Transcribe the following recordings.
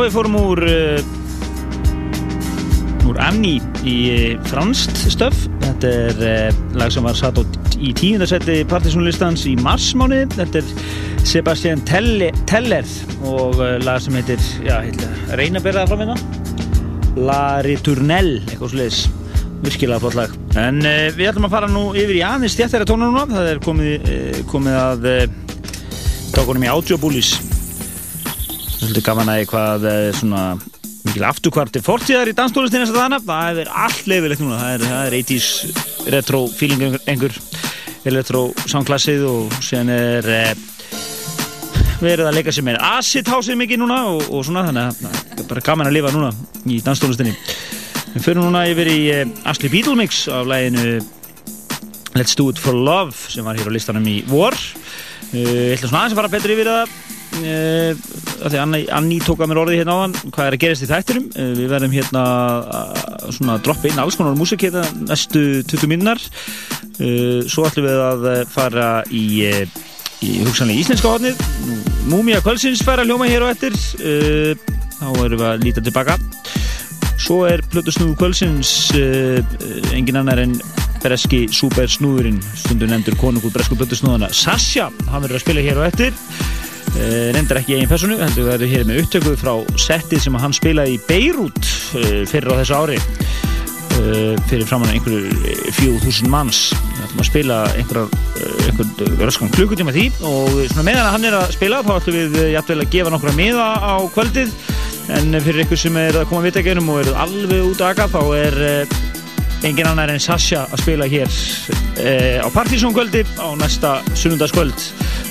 Við fórum úr uh, úr Amni í uh, franskt stöf. Þetta er uh, lag sem var satt í tíundarsætti partysónlistans í marsmáni þetta er Sebastian Teller, og uh, lag sem heitir já, reyna að bera það fram hérna. La Ritournelle, eitthvað sluðis virkilega flott lag. En uh, við ætlum að fara nú yfir í aðeins stjættæra núna. Það er komið, uh, komið að tókunum í Audiobúlis svolítið gaman að eitthvað eh, svona mikil afturkvarti fortíðar í danstólistinni þess að þannig það er allt leifilegt núna. Það er, það er 80's retro feeling einhver retro soundklassið og sen er eh, verið að leika sem er acid house mikið núna og, og svona þannig að það er bara gaman að lifa núna í danstólistinni við fyrir núna yfir í eh, Ashley Beatle mix af læginu Let's Do It For Love sem var hér á listanum í vor. Ég ætla svona aðeins að fara betur yfir það Uh, því Anni, Anni tók að mér orði hérna á hann hvað er að gerast í þættinum? Uh, við verðum hérna að droppa inn alls konar músik hérna næstu 20 minnar uh, svo ætlum við að fara í, í hugsanlega íslenska hodnið Múmia Kvölsins fær að hljóma hér og eftir. Þá erum við að líta tilbaka. Svo er Plutusnúðu Kvölsins engin annar en breski supersnúðurinn stundur nefndur konungur bresku Plutusnúðana Sasha, hann verður að spila hér og eftir. Eh, reyndar ekki eigin personu, heldur við erum hér með upptökuð frá settið sem hann spilaði í Beirut eh, fyrir á þessu ári. Eh, fyrir framann einhverju fjóð þúsund manns. Við ætlum að spila einhverjar röskan klukkutíma því. Og meðan hann er að spila þá ætlum við jæfnvel að gefa nokkra miða á kvöldið. En fyrir ykkur sem er að koma að vitaðgerum og eru alveg út að aga þá er engin annar en Sasha að spila hér á Partizónkvöldi á næsta sunnundaskvöld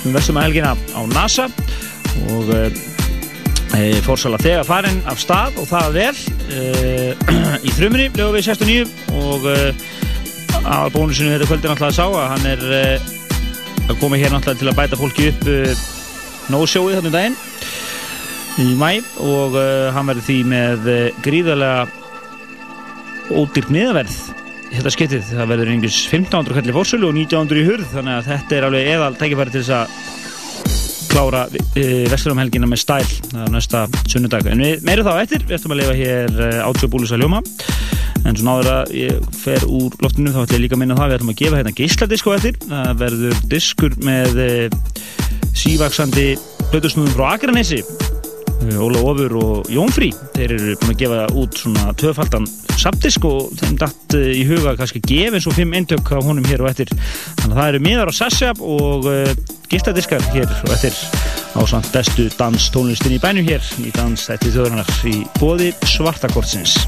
við vestum að helgina á NASA og e, fórsala þegar farin af stað og það vel e, í þrjumunni lögum við 69 og að bónusinu þetta kvöldi náttúrulega sá að hann er að koma hér náttúrulega til að bæta fólki upp no-showið þarna um daginn í mæ og hann verður því með gríðarlega ódýrt miðaverð þetta skiptið, það verður einhvers 1500 kallir fórsölu og 1900 í hurð þannig að þetta er alveg eðal tækifæri til þess að klára e, vestlumhelgina með stæl það er næsta sunnudag, en við meirum þá eftir við ætlum að lifa hér átsjóðbúlis að ljóma. En svo náður að ég fer úr loftinu þá ætlum ég líka að minna það við ætlum að gefa hérna gísladisko eftir. Það verður diskur með e, sívaksandi blöðusnúðum frá Akranessi Óla Ofur og Jónfrí þeir eru búin að gefa út svona töfaldan sapdisk og þeim dætt eh, í huga kannski gefa eins og fimm eintök af honum hér og eftir. Þannig að það eru miðar á Sassjab og uh, giftadiskar hér og eftir á samt bestu danstónlistin í bænum hér í dans eftir þjóðurnar í bóði Svartakortsins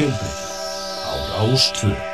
fjölbreytt á Rástfjörn.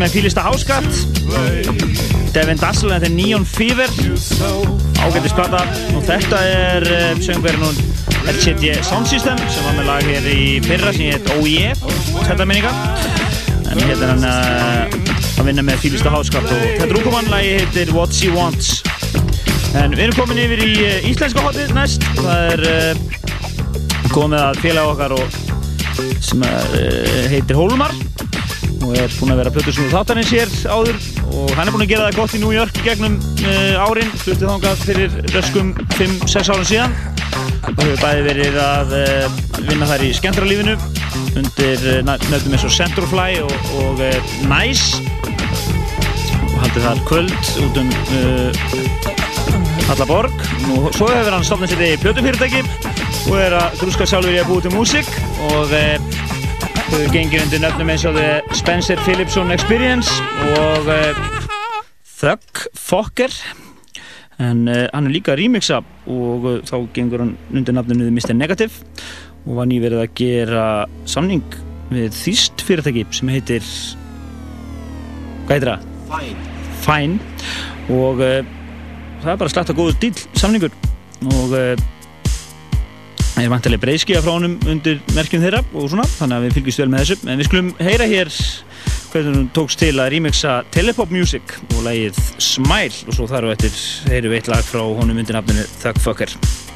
Plötum með fýlista háskatt. Devin Dassel þetta er Neon Fever. Ágættis plata. Og þetta er söngverðin hún LCD Sound System sem var með lag hér í fyrra sem heit OE þetta minninga en hérna er hann uh, að vinna með fýlista háskatt og þetta er úkoman lagi heitir What She Wants. En við erum komin yfir í uh, íslenska hotið næst. Það er komið að félag okkar og, sem er, heitir Hólmar og er búinn að vera plötusnúðu þáttarins hér áður og hann er búinn að gera það gott í New York gegnum uh, árin, fluttið þangað fyrir röskum 5-6 árum síðan. Og hefur bæði verið að uh, vinna þær í skemmtralífinu undir uh, nöfnum eins og Centralfly og, og Nice. Og haldið þar kvöld út um uh, alla borg. Nú, svo hefur hann stofnað sér í plötufyrirtæki og er að grúska sjálfur í að búið til músík og hefur gengið undir nöfnum eins og The Spencer Philipson Experience og uh, Thug Fokker en uh, hann er líka að remixa og uh, þá gengur hann undir nafninu Mr. Negative og var nýverið að gera samning við þýst fyrirtæki sem heitir hvað heitir það? Fine. Fine og uh, það er bara slett að góðu stíl samningur og uh, það er vantilega breyðskíða frá honum undir merkjum þeirra og svona þannig að við fylgjumst vel með þessu. En við skulum heyra hér hvernig hún tókst til að remixa Telepop Music og lagið Smile. Og svo þar og eftir heyru við eitt lag frá honum undir nafninu Thug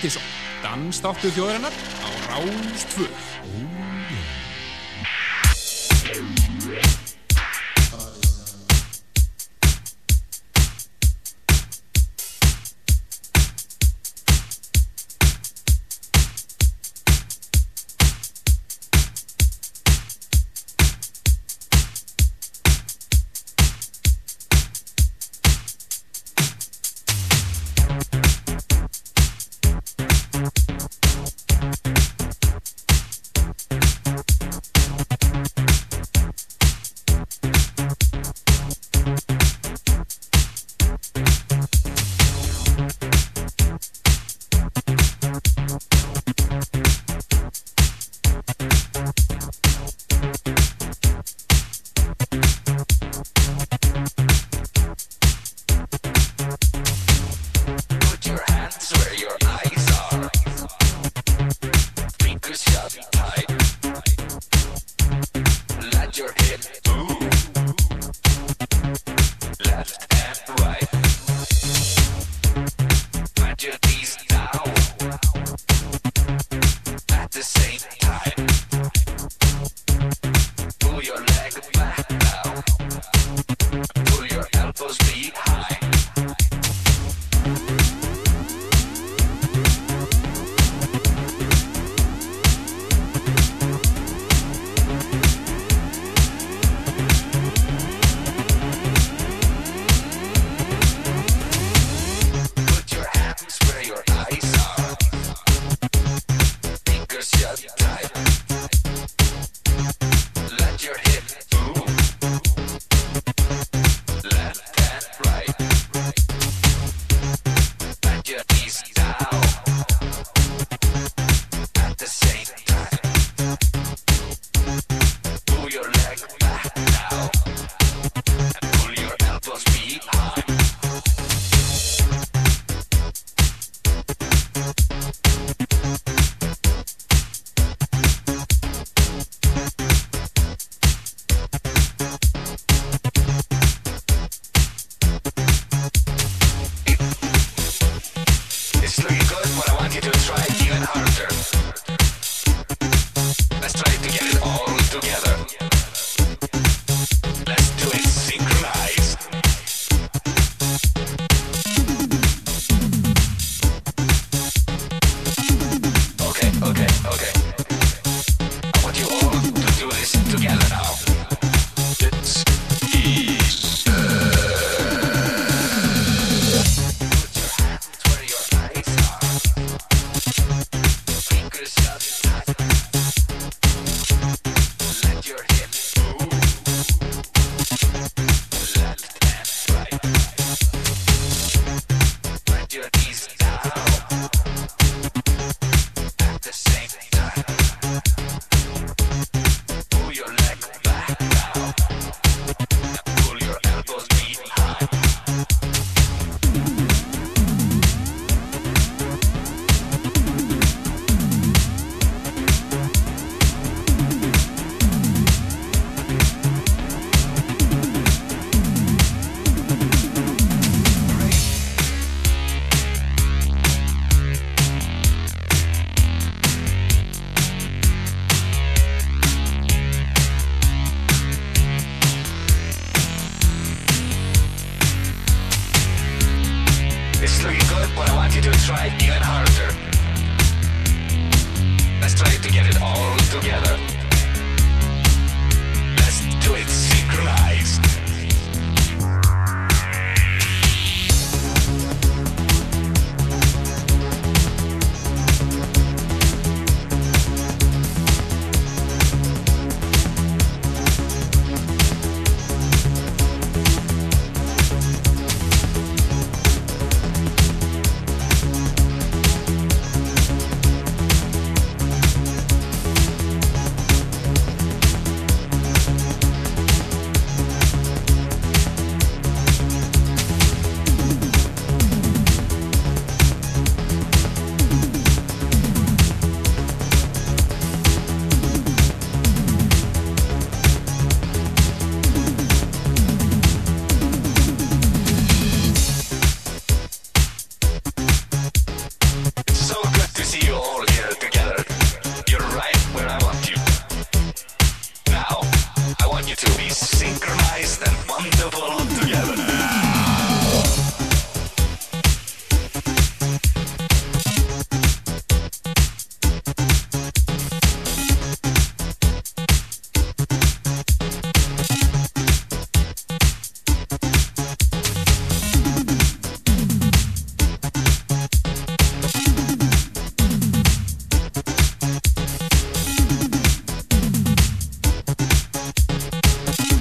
Partisón, dansdáttu þjóðarinnar á Rástföð.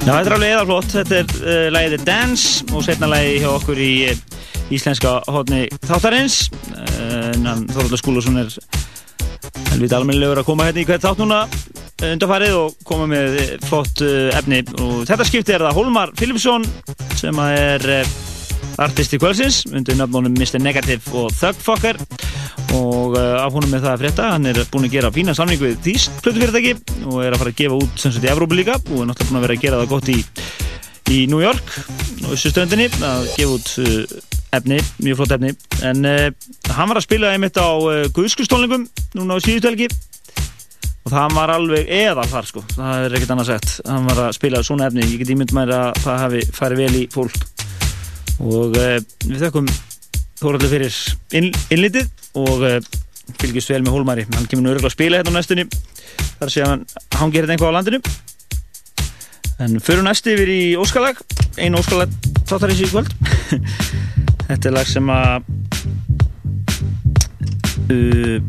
Já, þetta er alveg eðalflott, þetta er uh, lagið The Dance og setna lagið hjá okkur í uh, íslenska hodni þáttarins. Uh, Þorvaldur Skúlason er helviti almennilegur að koma hérna í hvert þátt núna undarfarið og koma með flott uh, efni. Og þetta skipti er það Holmar Philipsson sem er artisti kvölsins undir nafnónum Mr. Negative og Thugfucker og uh, af honum með það að frétta. Hann er búinn að gera fína samning við Þýst plötufyrirtæki og er að fara að gefa út sem sagt í Evrópu líka. Og er náttúrulega búinn að vera að gera það gott í, í New York og þessu stöndinni að gefa út uh, efni, mjög flott efni. En uh, hann var að spila einmitt á uh, Guðskustólningum núna á síðustu helgi. Og það var alveg eðal þar sko, það er ekkert annað sagt hann var að spila svona efni, ég get ímynd mér að það hafi farið vel í fólk. Og uh, við þökkum Þóraldur fyrir inn, innlitið og uh, fylgjast vel með Hólmari. Hann kemur nú örgulega að spila hérna á næstunni. Þar sé hann hangir hérna einhvað á landinu. En fyrir næstu yfir í Óskalag. Einu Óskalag þáttarins í kvöld. Þetta er lag sem að uh,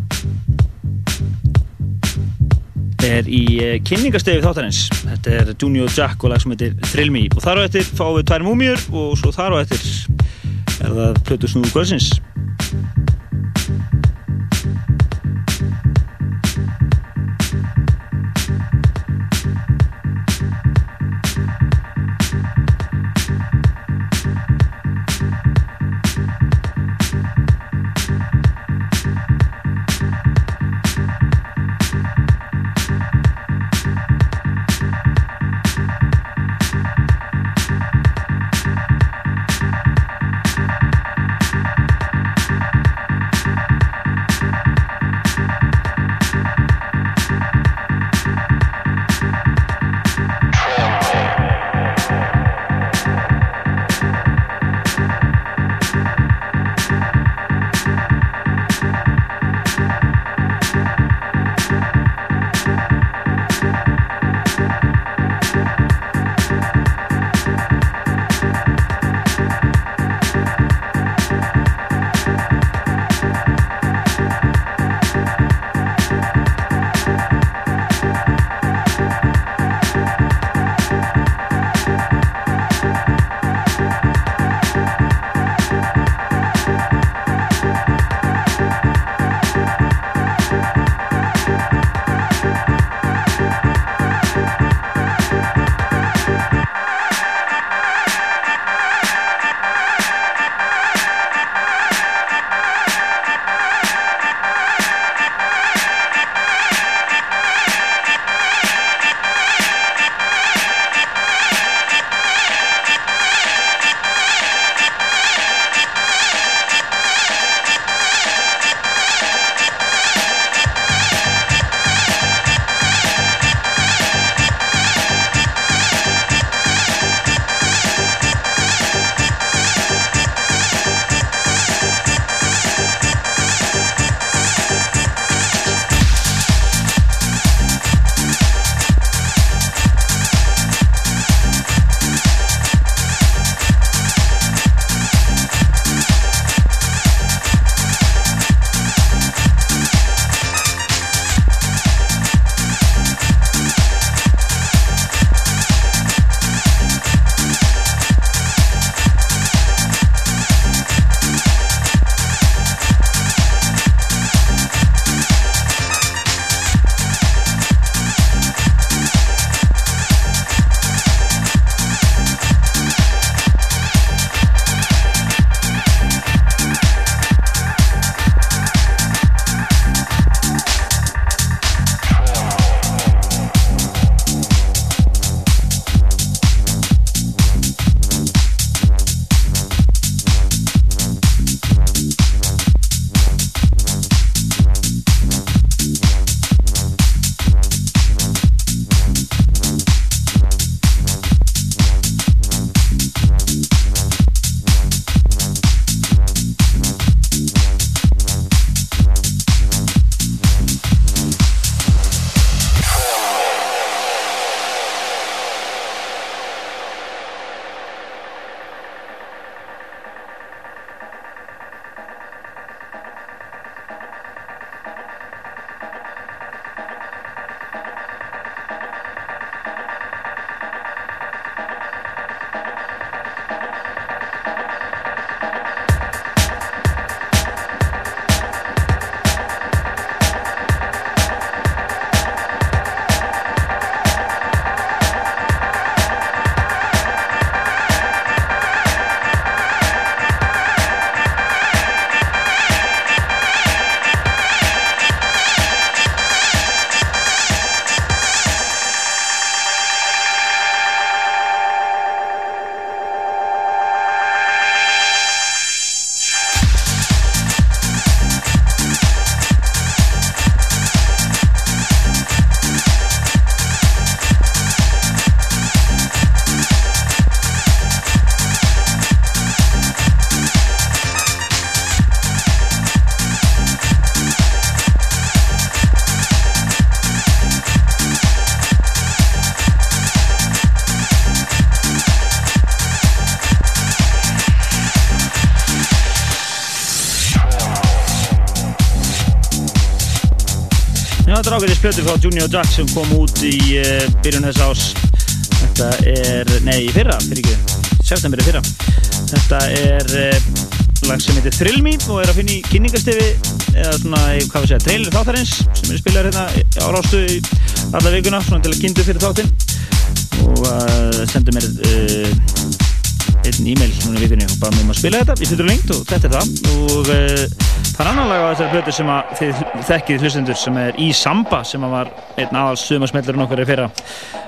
er í uh, kynningastöfi þáttarins. Þetta er Junior Jack og lag sem heitir Thrill Me. Og þar á eftir fáum við tvær múmjur og svo þar á eftir er það Plötu Snúðu plötu frá Junior Jack sem kom út í uh, byrjun þess ás Þetta er, nei, í fyrra, fyrir ekki, september í fyrra. Þetta er uh, lag sem heitir Thrill Me og er að finna í kynningastefi eða svona, hvað við segja, trailer þáttarins sem er spilar hérna á rástu alla vikuna, svona til að kynntu fyrir þáttinn. Og uh, sendu mér uh, einn e-mail núna í vikunni og bara með maður að spila þetta. Í fyrir lengt og þetta er það. Og uh, það er annan lag á þessari blötu sem að þið þekkið hlustendur sem er í Samba sem að var einn aðals sumasmellurinn okkar er fyrra.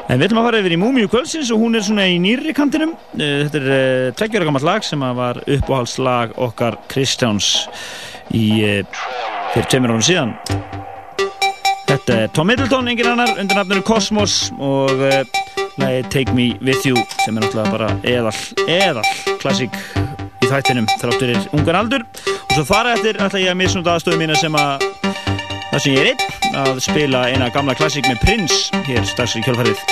En við ætlum að fara yfir í Múmiu Kvölsins og hún er svona í nýri kantinum. Uh, þetta er uh, tveggjara gammalt lag sem að var uppáhaldslag okkar Kristjáns í fyrir tveimur árum síðan. Þetta er Tom Middleton, engin annar, undir nafnuru Cosmos og lagi Take Me With You sem er náttúrulega bara eðal, eðal klassík í þættinum þráttur er ungar aldur og svo þar eftir ætla ég að misnúta aðstöðu mína sem að það sem ég er einn að spila eina gamla klassík með Prince hér strax í kjálfarið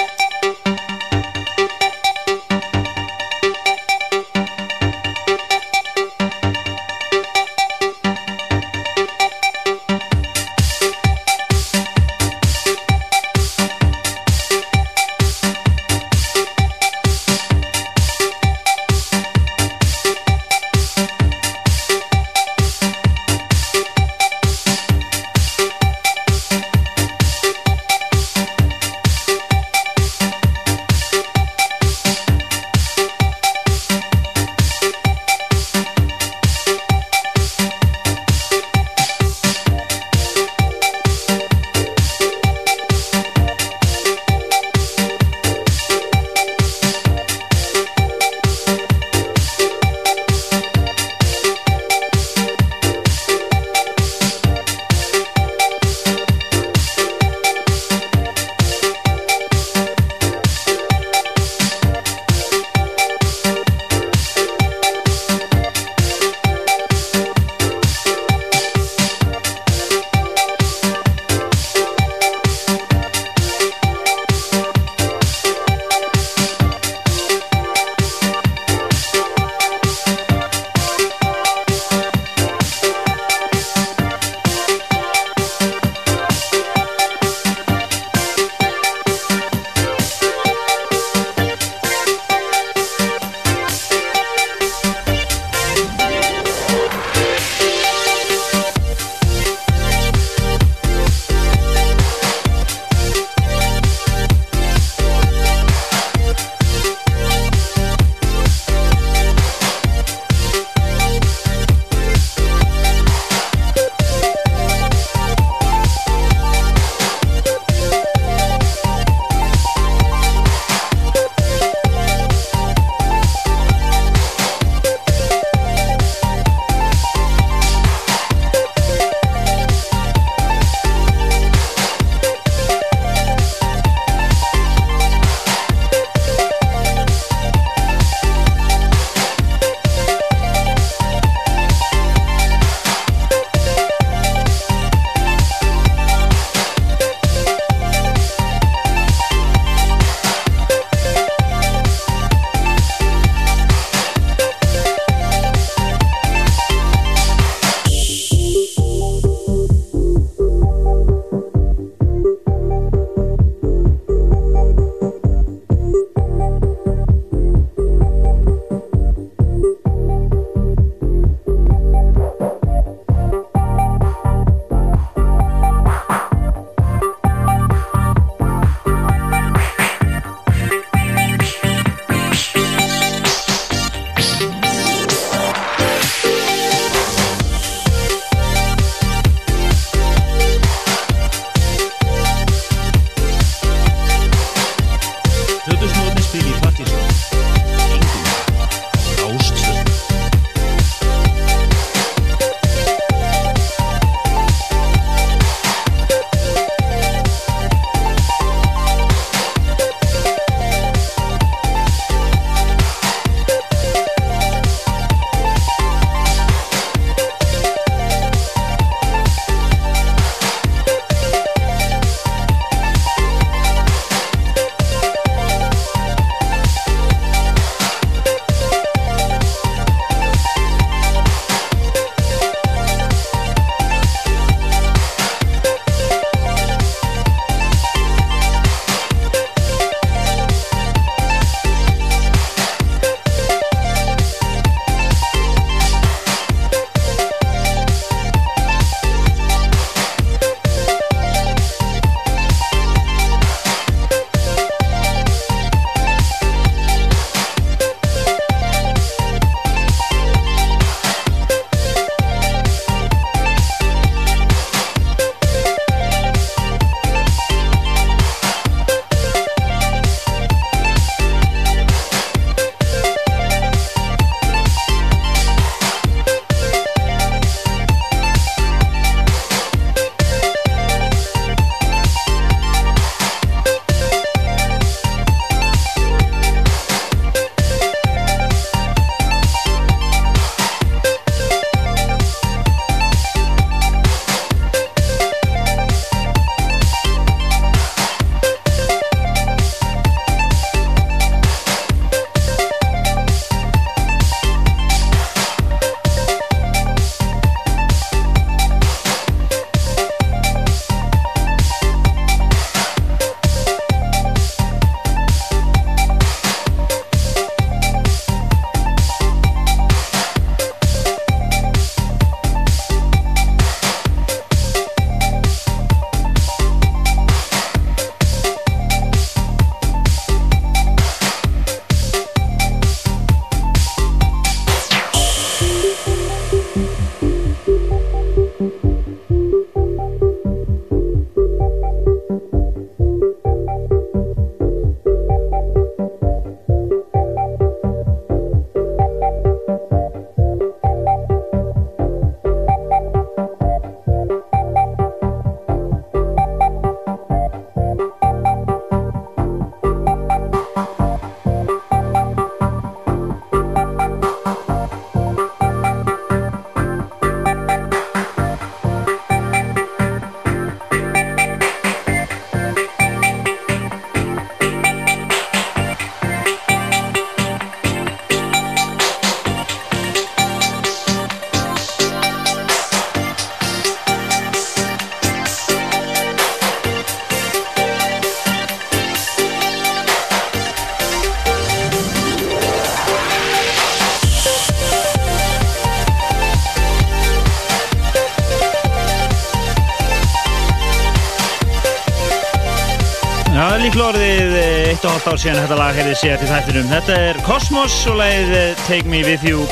síðan þetta lag hefði séð til þættinum. Þetta er Cosmos og lagið eh, Take Me With You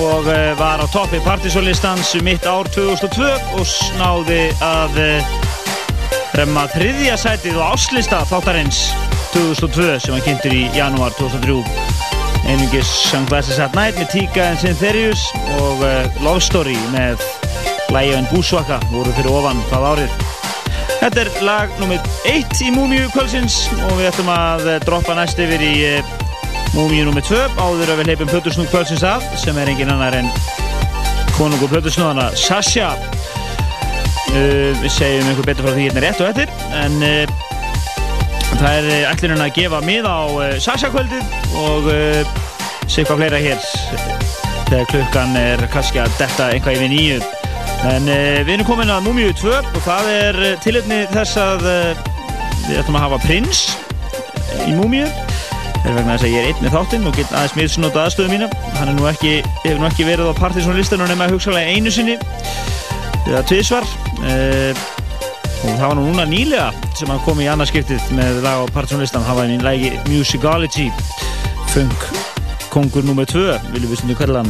og eh, var á toppi partysólistans mitt ár 2002 og snáði að eh, remma þriðja sætið og áslista þáttarins 2002 sem var kynntur í janúar 2003. Einungis Sunglasses at Night með Tika and Syntherius og uh, Love Story með Lægjön Búsvaka voru fyrir ofan það árið. Þetta er lag nummið 1 í Múmiu kvöldsins og við ætlum að eh, droppa næst yfir í uh, Múmiu nummið 2 áður að við leipum Plötusnúk kvöldsins að sem er engin annar en konungur Plötusnúðana Sasha. Uh, Við segjum ykkur betur frá því hérna rétt og eftir en uh, það er ætlunum að gefa mið á uh, Sasha kvöldið og sé hvað fleira hér þegar klukkan er kannski að detta eitthvað yfir nýju En uh, við erum komin að Múmiu 2 og það er uh, tilhörni þess að uh, við ætlum að hafa prins í Múmiu. Það er vegna þess að ég er einn með þáttinn og get aðeins misnóta aðstöðu mína. Hann nú ekki, hefur nú ekki verið á partysónlistanum nema hugsalega einu sinni eða tvísvar. Uh, og það var nú núna nýlega sem hann kom í annarskiptið með lag á partysónlistan. Það var í lagi Musicology, funk kongur nr. 2, viljum við stundu.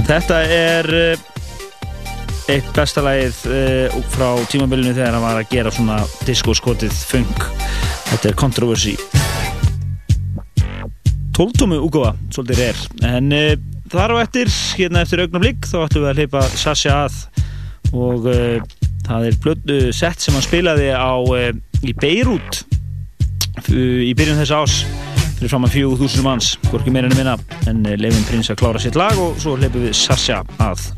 En þetta er... Eitt besta lagið uh, frá tímabilinu þegar hann var að gera svona diskoskotið funk. Þetta er Controversy. 12 tómu úgóða svolítið er en uh, þar á eftir, hérna eftir augnablík þá ætlum við að hleypa Sasha að. Og uh, það er blödu sett sem hann spilaði á í Beirut í byrjun þess ás fyrir fram að 4000 manns, hvorki meira en minna. En leifin prins að klára sitt lag og svo hleypum við Sasha að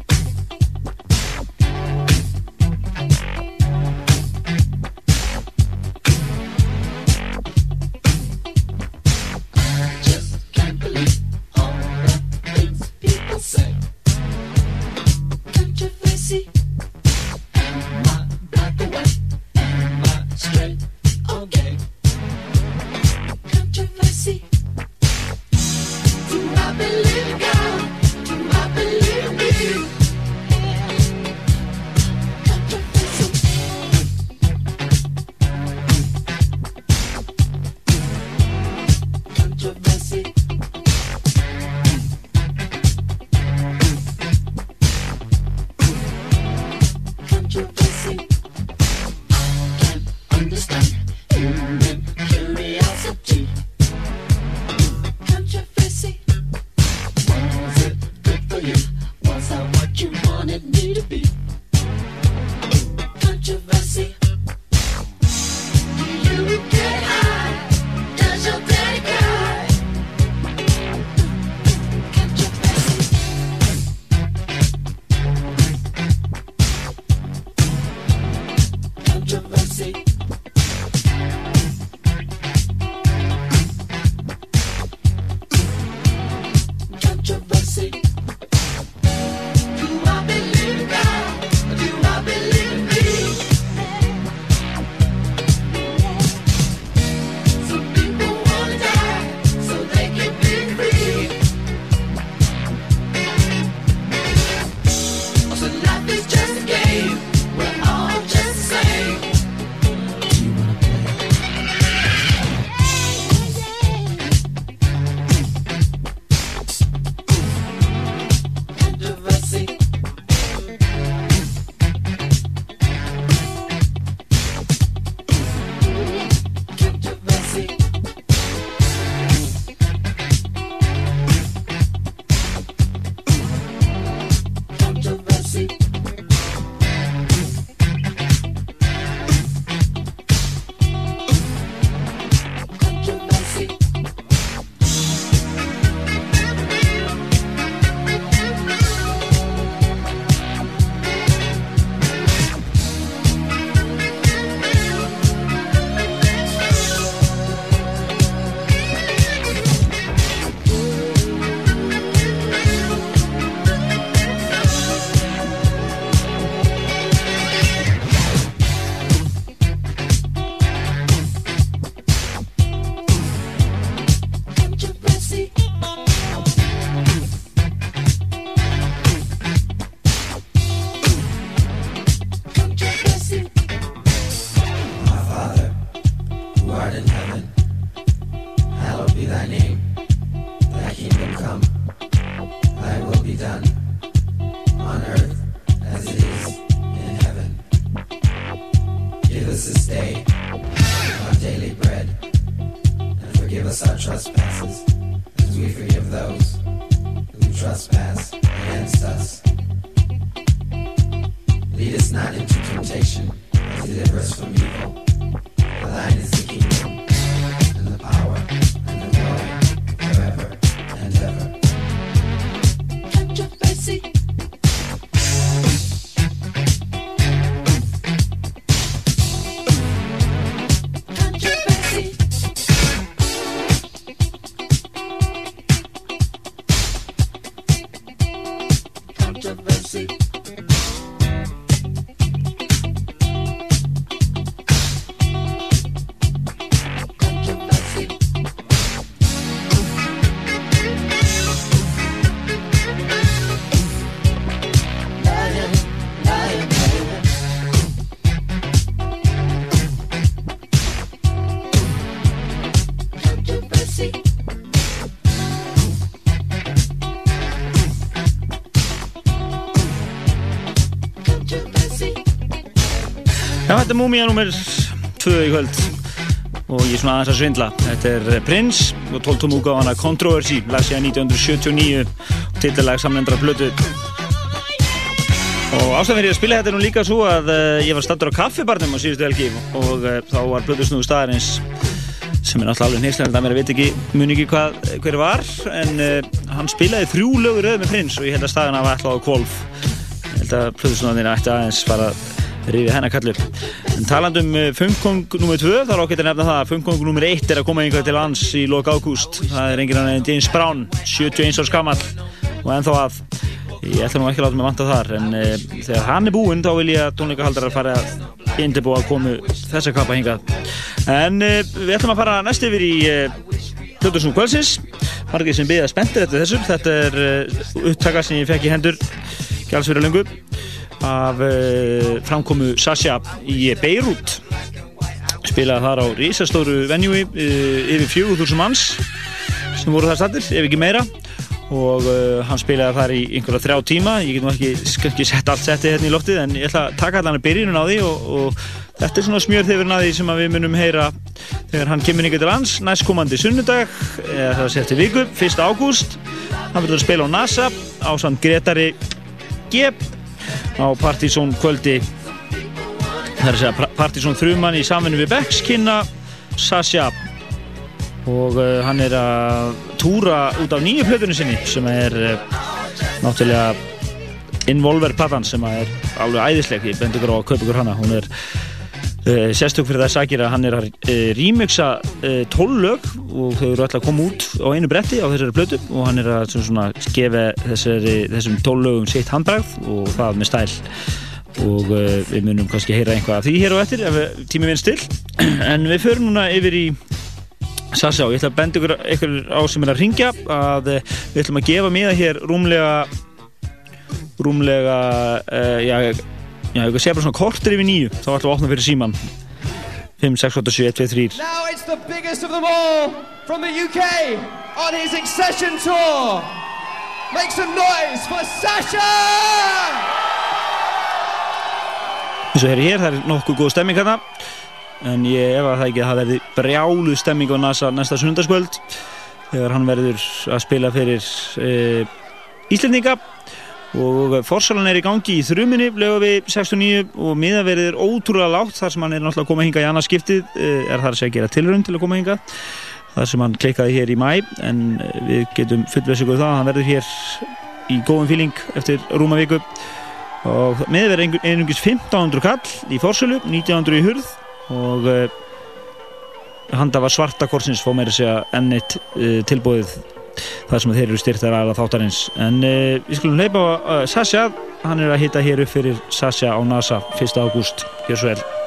þetta er Múmia nummer 2 í kvöld og ég er svona aðeins að svindla. Þetta er eh, Prince og 12 úgáðana Controversy, lag síðan 1979 og titillag samlendra blötu. Og ástæðan fyrir að spila þetta nú líka svo að uh, ég var stattur á kaffibarnum á síðustu helgi og uh, þá var blötusnúðu staðarins sem er náttúrulega alveg nýrslega að mér veit ekki, mun ekki hvað, hver var en uh, hann spilaði þrjú lögur rauð með Prince og ég held að staðan hafa alltaf á kvolf ég held að blötusnúðanir ætti aðeins fara að rífi hennar kallu en talandum um fungkong nr. 2 þá er ákveðt að nefna það að fungkong nr. 1 er að koma einhvað til lands í lok ágúst það er enginn annar en James Brown 71 árs gammal og ennþá að ég ætla nú ekki að láta mig vanta þar en uh, þegar hann er búinn þá vil ég að tónleikahaldarar fara að indibúa að komu þessa kappa hingað en uh, við ætlum að fara næst yfir í uh, Plötusnú kvöldsins margir sem byggða spenntir eftir þessu þetta er uh, upptaka sem ég fekk í hendur gæls fyrir lengu af uh, framkomu Sasha í Beirut spilaði þar á risastóru venjúi uh, yfir 4000 manns sem voru þar stattir, ef ekki meira. Og uh, hann spilaði þar í einhverja þrjá tíma. Ég get nú ekki, ekki sett allt setti hérna í loftið en ég ætla að taka allan að byrjunum á því og, og þetta er svona smjörþifurinn að því sem að við munum heyra þegar hann kemur yngur til lands næstkomandi sunnudag eða það sé eftir viku, 1. ágúst. Hann verður að spila á NASA á samt Gretari Geb á Partizón kvöldi. Það er að segja Partizón þrjumann í samvinni við Becks kynna Sasha. Og uh, hann er að túra út af nýju plötunni sinni sem er uh, náttúrulega Involver platan sem er alveg æðisleg. Ég bendi ykkur á að kaupa ykkur hana. Hún er uh, sérstök fyrir það sakir að hann er að uh, remixa uh, 12 lög og þau eru alltaf að koma út á einu bretti á þessari plötu og hann er að svona, svona gefa þessari, þessum 12 lögum sitt handbragð og það með stæl. Og við munum kannski heyra einhvað af því hér á eftir ef tími vinn still en við förum núna yfir í Sassa og ég ætla að benda ykkur, ykkur á sem er að ringja að eh, við ætlum að gefa miða hér rúmlega rúmlega já, já, ég sé bara svona kortir yfir nýju þá ætlum við að opna fyrir síman 5, 6, 8, 7, 1, 2, 3 Now it's the biggest of them all from the UK on his Accession tour. Make some noise for Sasha! og heyri hér, það er nokkuð góð stemming hérna en ég ef að það ekki að það verði brjálu stemming á NASA næsta sunnundaskvöld þegar hann verður að spila fyrir e, Íslendinga og forsalan er í gangi í þruminni lega við 69 og miðaverið er ótrúlega lágt. Þar sem hann er náttúrulega að koma hinga í annað skiptið e, er þar að segja að gera tilrönd til að koma hinga þar sem hann klikkaði hér í mæ en við getum fullvesikuð það að hann verður hér í góðum fíling eftir rúma viku. Og miðverð er einungis 1500 kall í fórsölu, 1900 í hurð og uh, handa var svarta korsins fóð meira segja enn eitt uh, tilbúið þar sem þeir eru styrtar aðra þáttarins. En uh, við skulum leipa á uh, Sasha. Hann er að hitta hér upp fyrir Sasha á NASA 1. ágúst, hér svo vel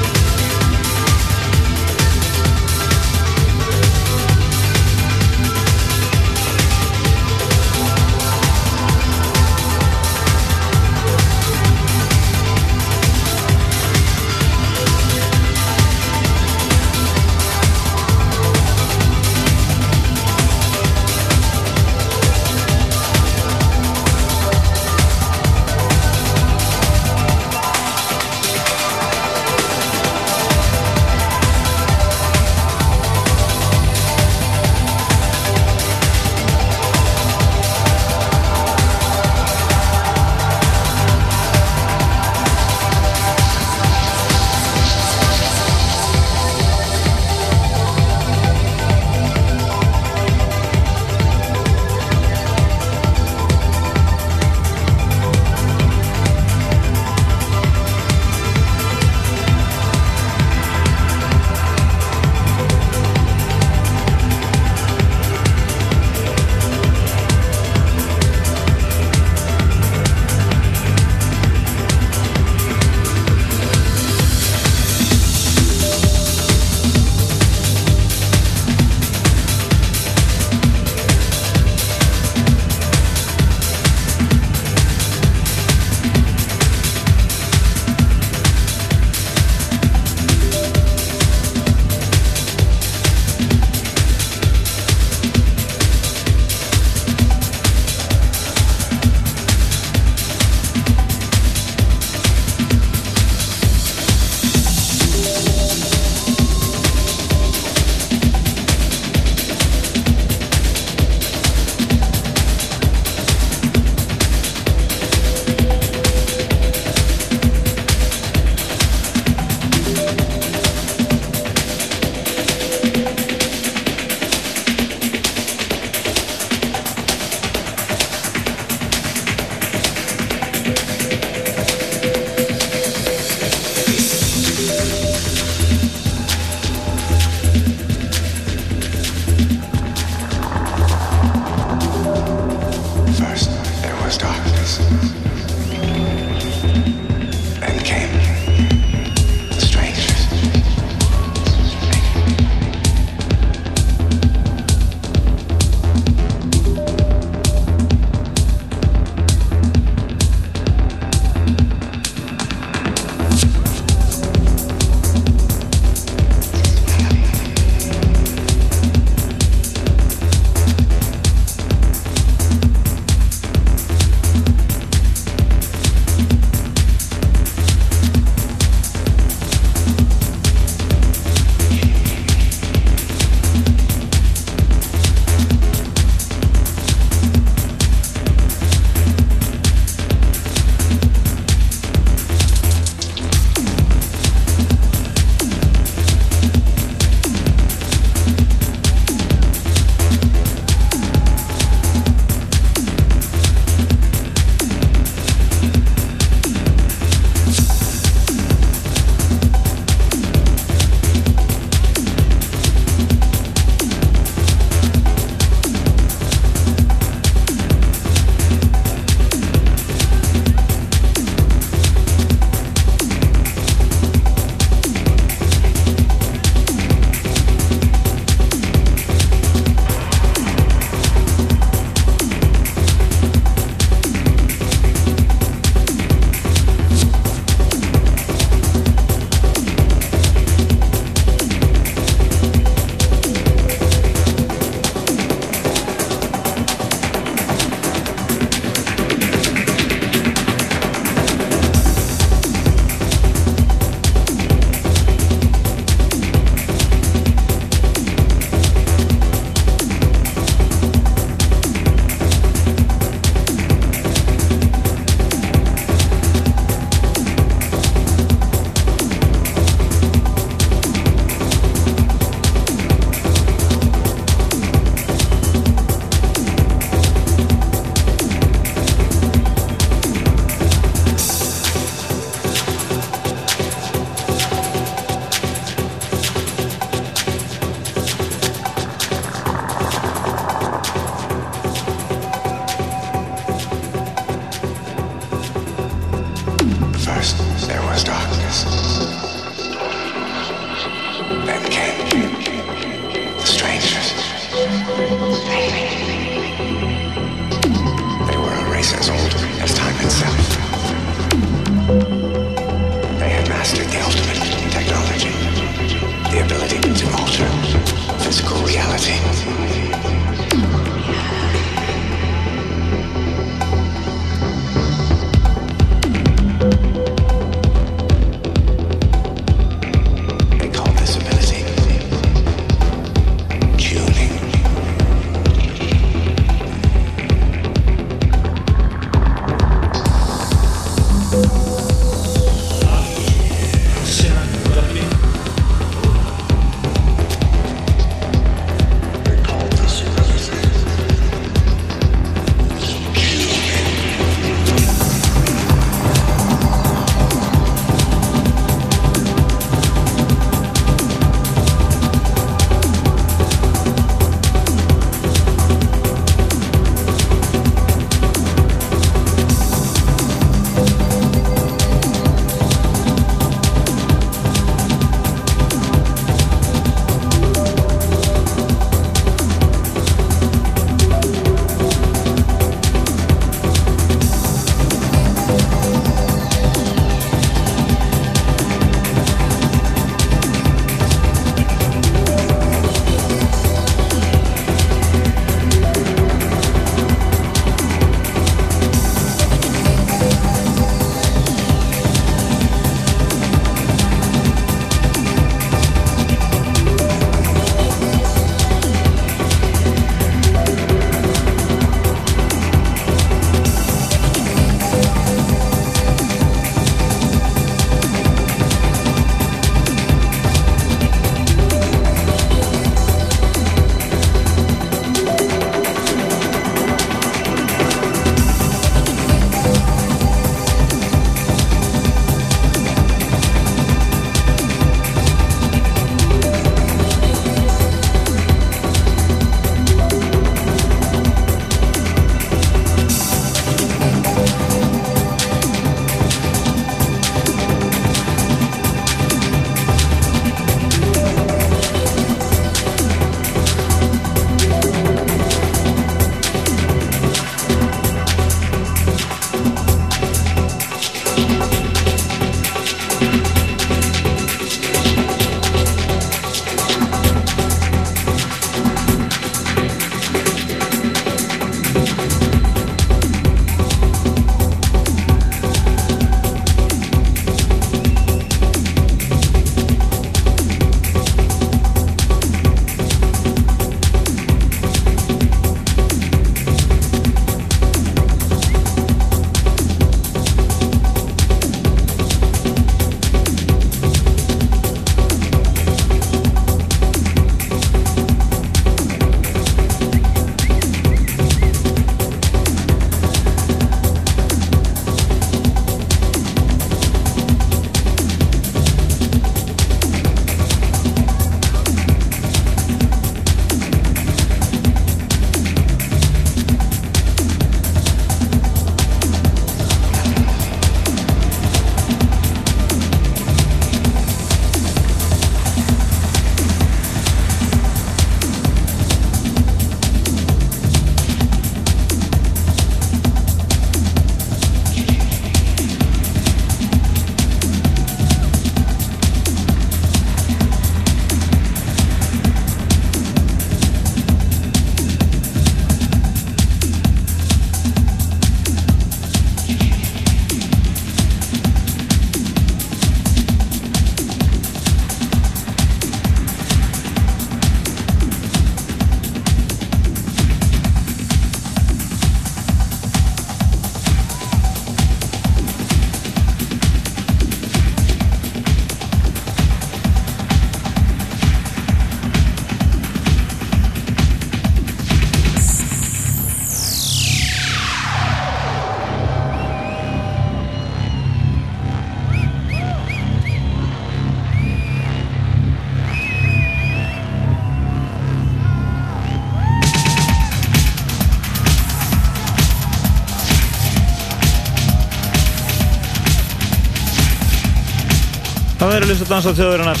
Það verður list að dansa þjóðurinnar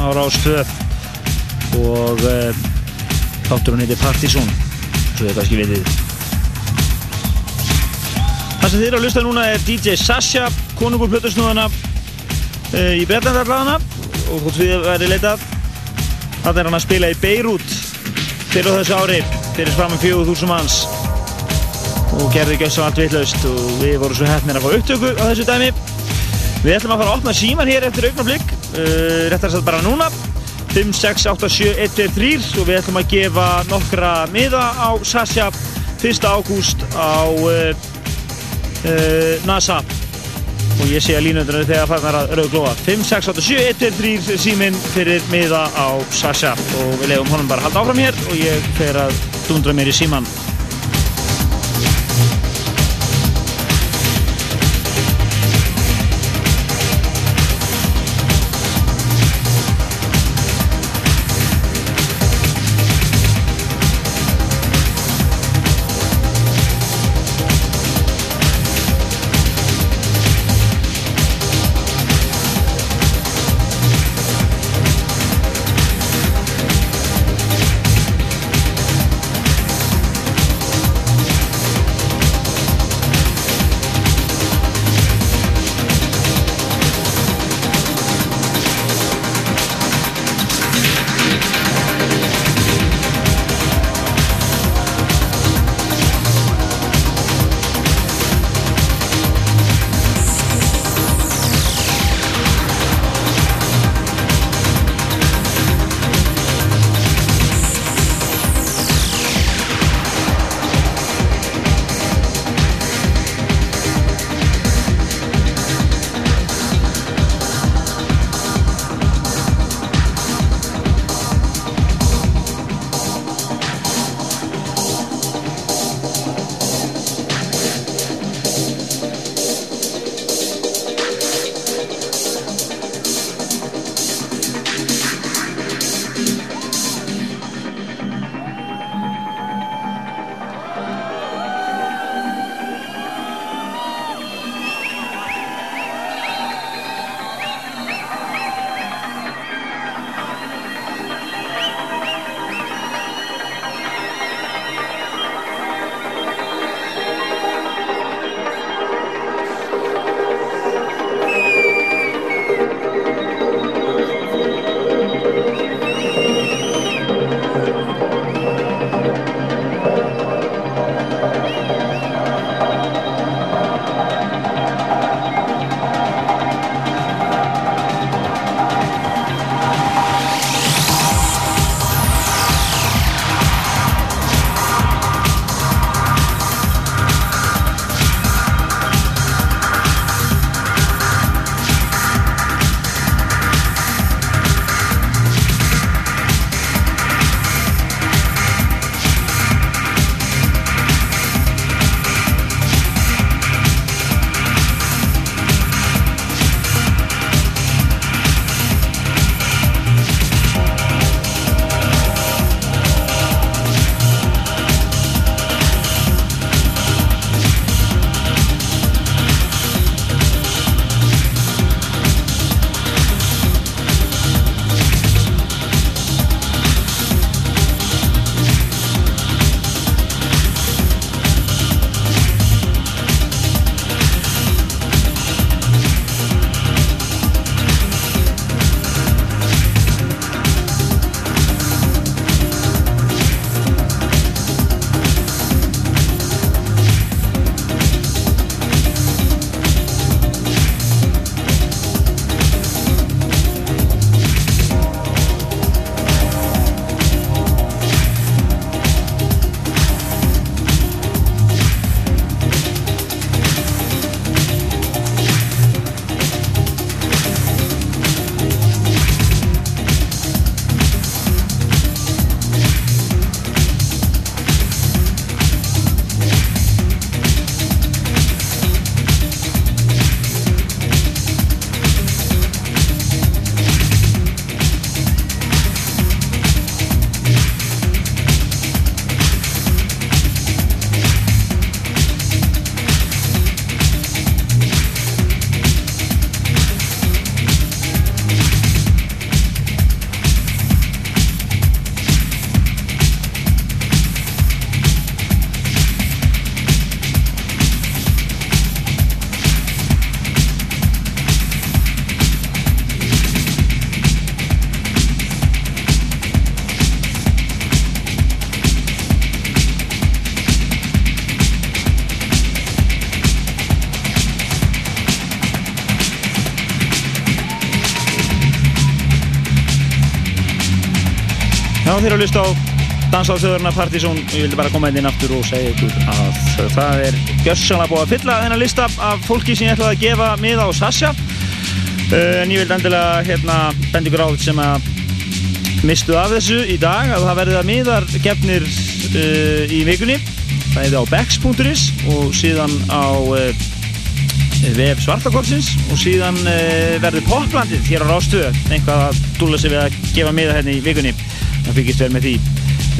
á Rástöð og uh, þátturinn heitir Partizón svo þið kannski vitið. Það sem þið eru að lusta núna er DJ Sasha konungur plötusnúðana uh, í Bretlandarlaðana og hvort við verðum leitað Það er hann að spila í Beirut fyrir þessu ári fyrir framum 4000 manns. Og gerði ekki þessu allt vitlaust og við vorum svo hefnir að fá upptöku á þessu dæmi. Við ætlum að fara að opna síman hér eftir augnablík uh, réttar satt bara núna. 5, 6, 8, 7, 1, 2, 3 og við ætlum að gefa nokkra miða á Sasha 1. ágúst á uh, uh, NASA. Og ég sé að línundunum þegar farnar að rauglóa 5, 6, 8, 7, 1, 2, 3 síminn fyrir miða á Sasha. Og við leiðum honum bara að halda áfram hér. Og ég fer að dundra mér í síman þeirra að lusta á Dansa á þjóðurna Partizón. Ég vildi bara koma inn aftur og segja ykkur að það er gössanlega búið að fylla þennan lista af fólki sem ég ætlaði að gefa miða á Sasha. Uh, en ég vildi endilega hérna bendi ykkur á þetta sem að mistu af þessu í dag að það verði að miðar gefnir uh, í vikunni það er á bex.is og síðan á uh, vef svartakortsins og síðan uh, verður poplandið hér á Rástöðu eitthvað að dúla sig við að gefa miða hérna í vikunni það fyrkist vel með því.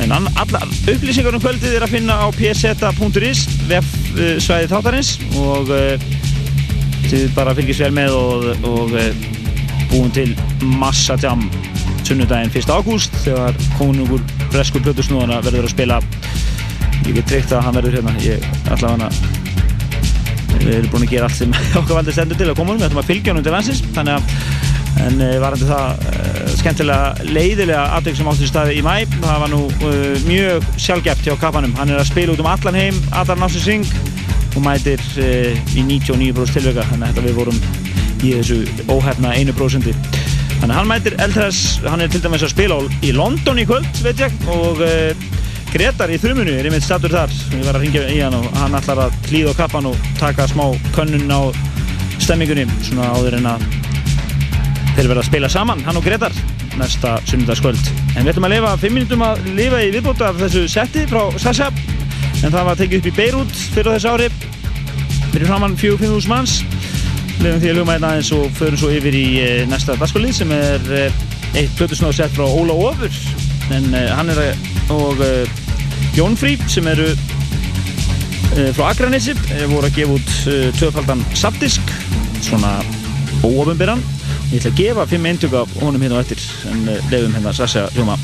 En all, allar upplýsingar um kvöldið er að finna á pseta.is vefsvæði þáttarins og uh, þið bara fylgjast vel með og, og búin til massa tjám sunnudaginn 1. ágúst þegar konungur breskur plötusnúðana verður að spila. Ég get treykt að hann verður hérna. Ég ætla að hana við erum búin að gera allt sem okkar valdi stendur til að koma við ætlum að fylgja hann undir landsins. Þannig að en varandi það skemmtilega leiðilega aðdeg sem áttur staði í mæ það var nú uh, mjög sjálfgeft hjá kappanum. Hann er að spila út um allan heim allar náttúr syng og mætir uh, í 99% tilvika þannig að við vorum í þessu óhefna 1% þannig að hann mætir Eltras hann er til dæmis að spila í London í kvöld veit ég og Gretar í þrjumunu er einmitt statur þar. Ég var að ringja í hann og hann ætlar að hlýða á kappan og taka smá könnun á stemmingunni svona áður en að þeir verða að spila saman, hann og Gretar næsta sunnudagskvöld. En við ætlum að lifa 5 minnum að lifa í viðbót af þessu setti frá Sasha en það var tekið upp í Beirut fyrir þessu ári. Fyrir framann 4-5 manns. Lefum því að ljúma hérna aðeins og förum svo yfir í næsta dagskvöldið sem er eitt plötusnáð sett frá Óla Ofur. En hann er og Jónfrí sem eru frá Akranessi voru að gefa út töfaldan sapdisk svona óofunbyrjan ég ætla að gefa fimm eintök af honum hérna á eftir en lefum hérna Sasha hljóma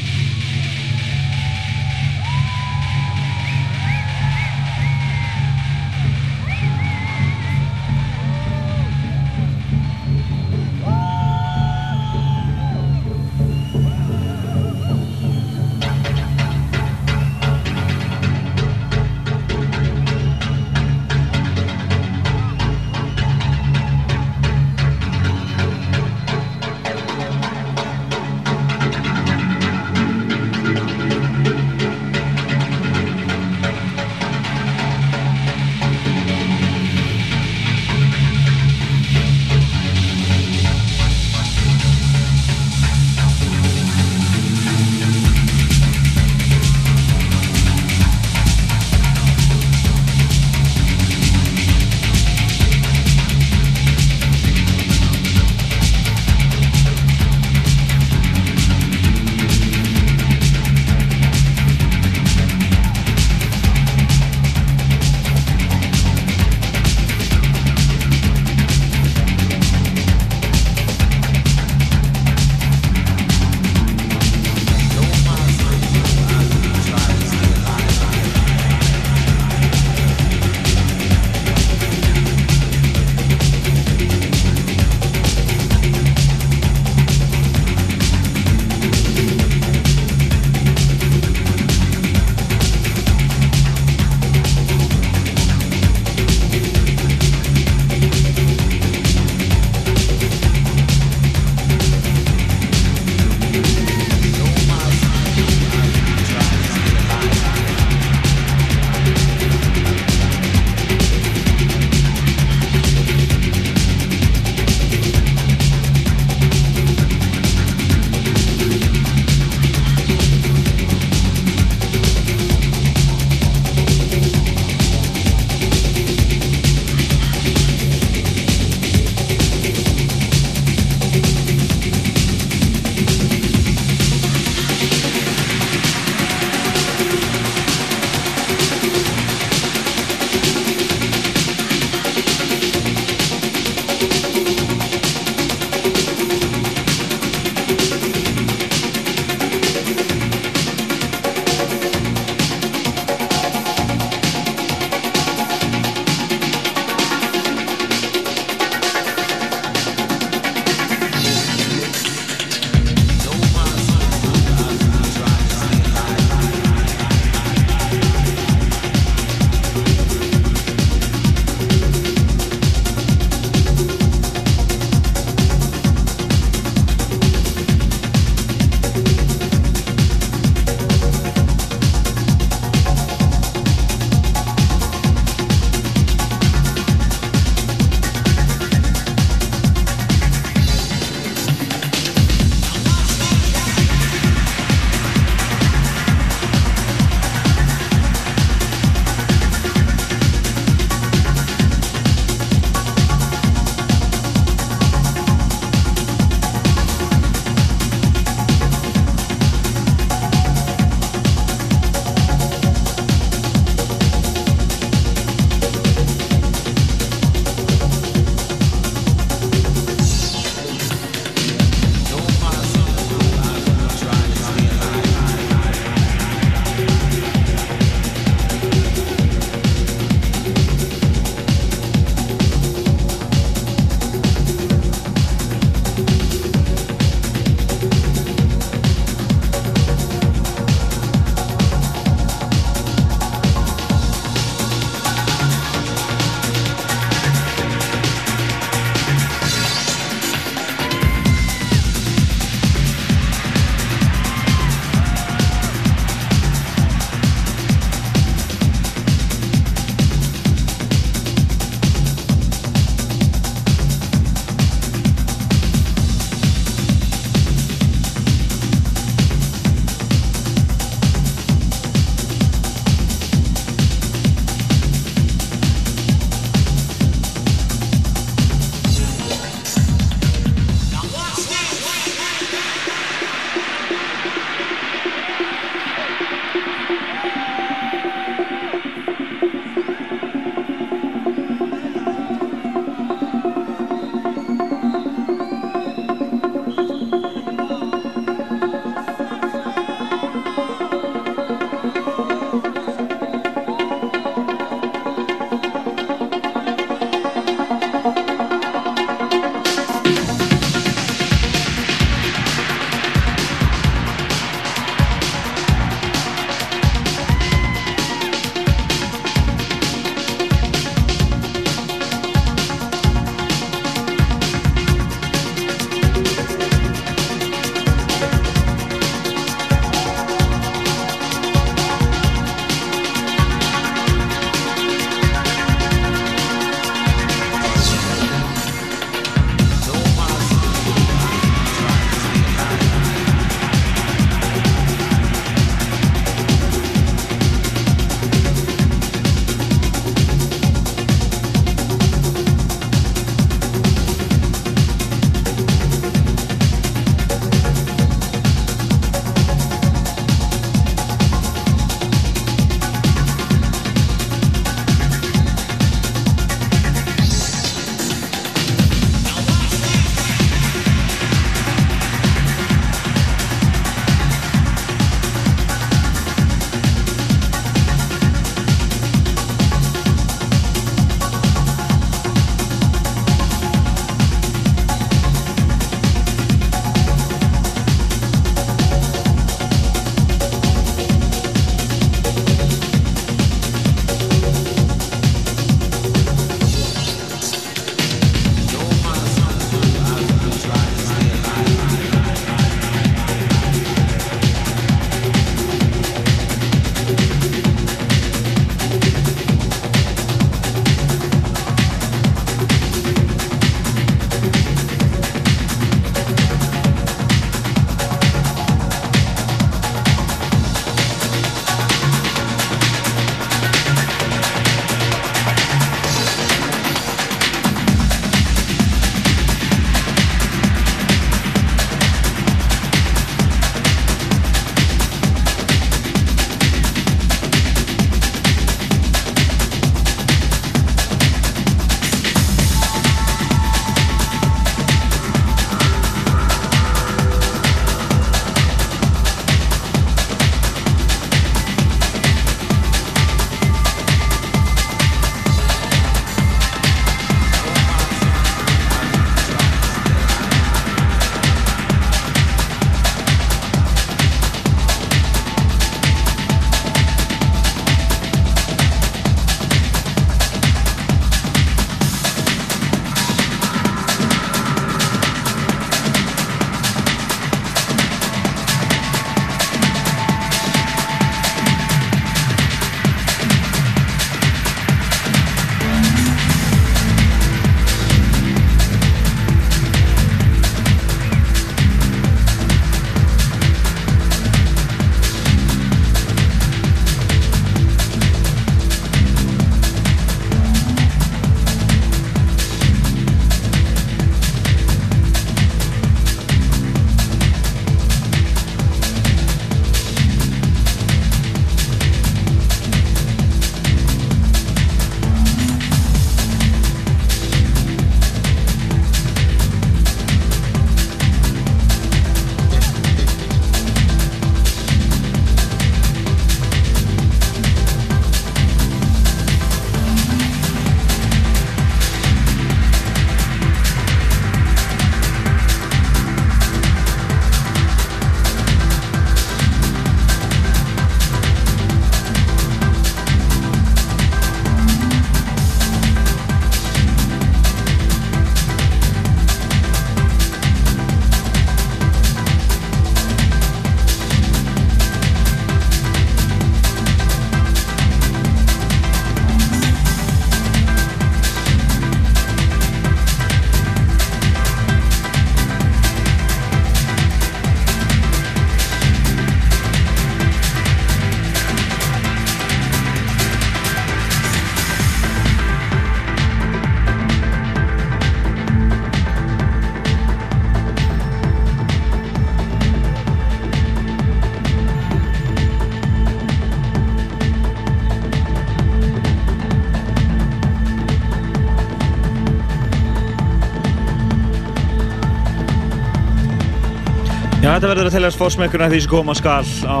þetta verður að teljast fórsmekkurna því sem koma skal á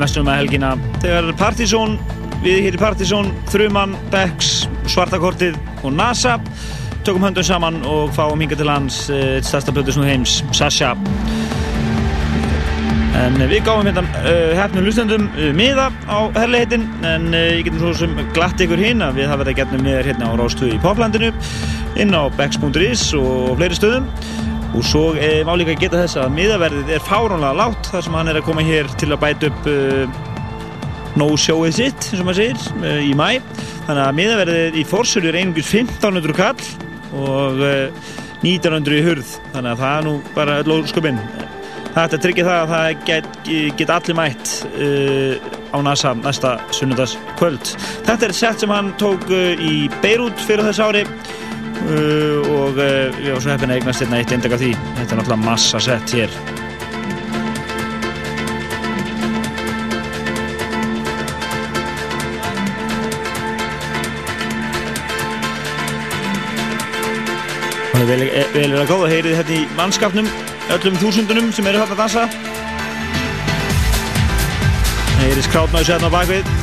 mestunum að helgina. Þegar Partizón, við hér í Partizón, Þruman, Bex, Svartakortið og NASA tökum höndum saman og fáum hinga til hans uh, stærsta blöðusnúð heims, Sasha. En uh, við gáum hérna uh, hefnum hlustendum uh, miða á herleitin en uh, ég getum svo sem glatt ykkur hinn að við hafa verið getnum miðar hérna á Rástuði í Poplandinu inn á bex.is og fleiri stöðum og svo e, má líka geta þess að miðaverðið er fáránlega lágt þar sem hann er að koma hér til að bæta upp uh, no-showið sitt eins og maður segir uh, í mæ þannig að miðaverðið í Forsölu er einungis 1500 kall og uh, 1900 í hurð. Þannig að það er nú bara öll óskupinn Það ætti að tryggja það að það get, get allir mætt á NASA næsta sunnundas kvöld. Þetta er sett sem hann tók í Beirut fyrir þess ári uh, og uh, við varum svo heppin að eignast hérna eitt eindag af því. Þetta er náttúrulega massa sett hér. Og það er vel, verið að góða, heyrið þetta í mannskapnum, öllum þúsundunum sem eru hérna að dansa. Heyrið skrátnáðs hérna á bakvið,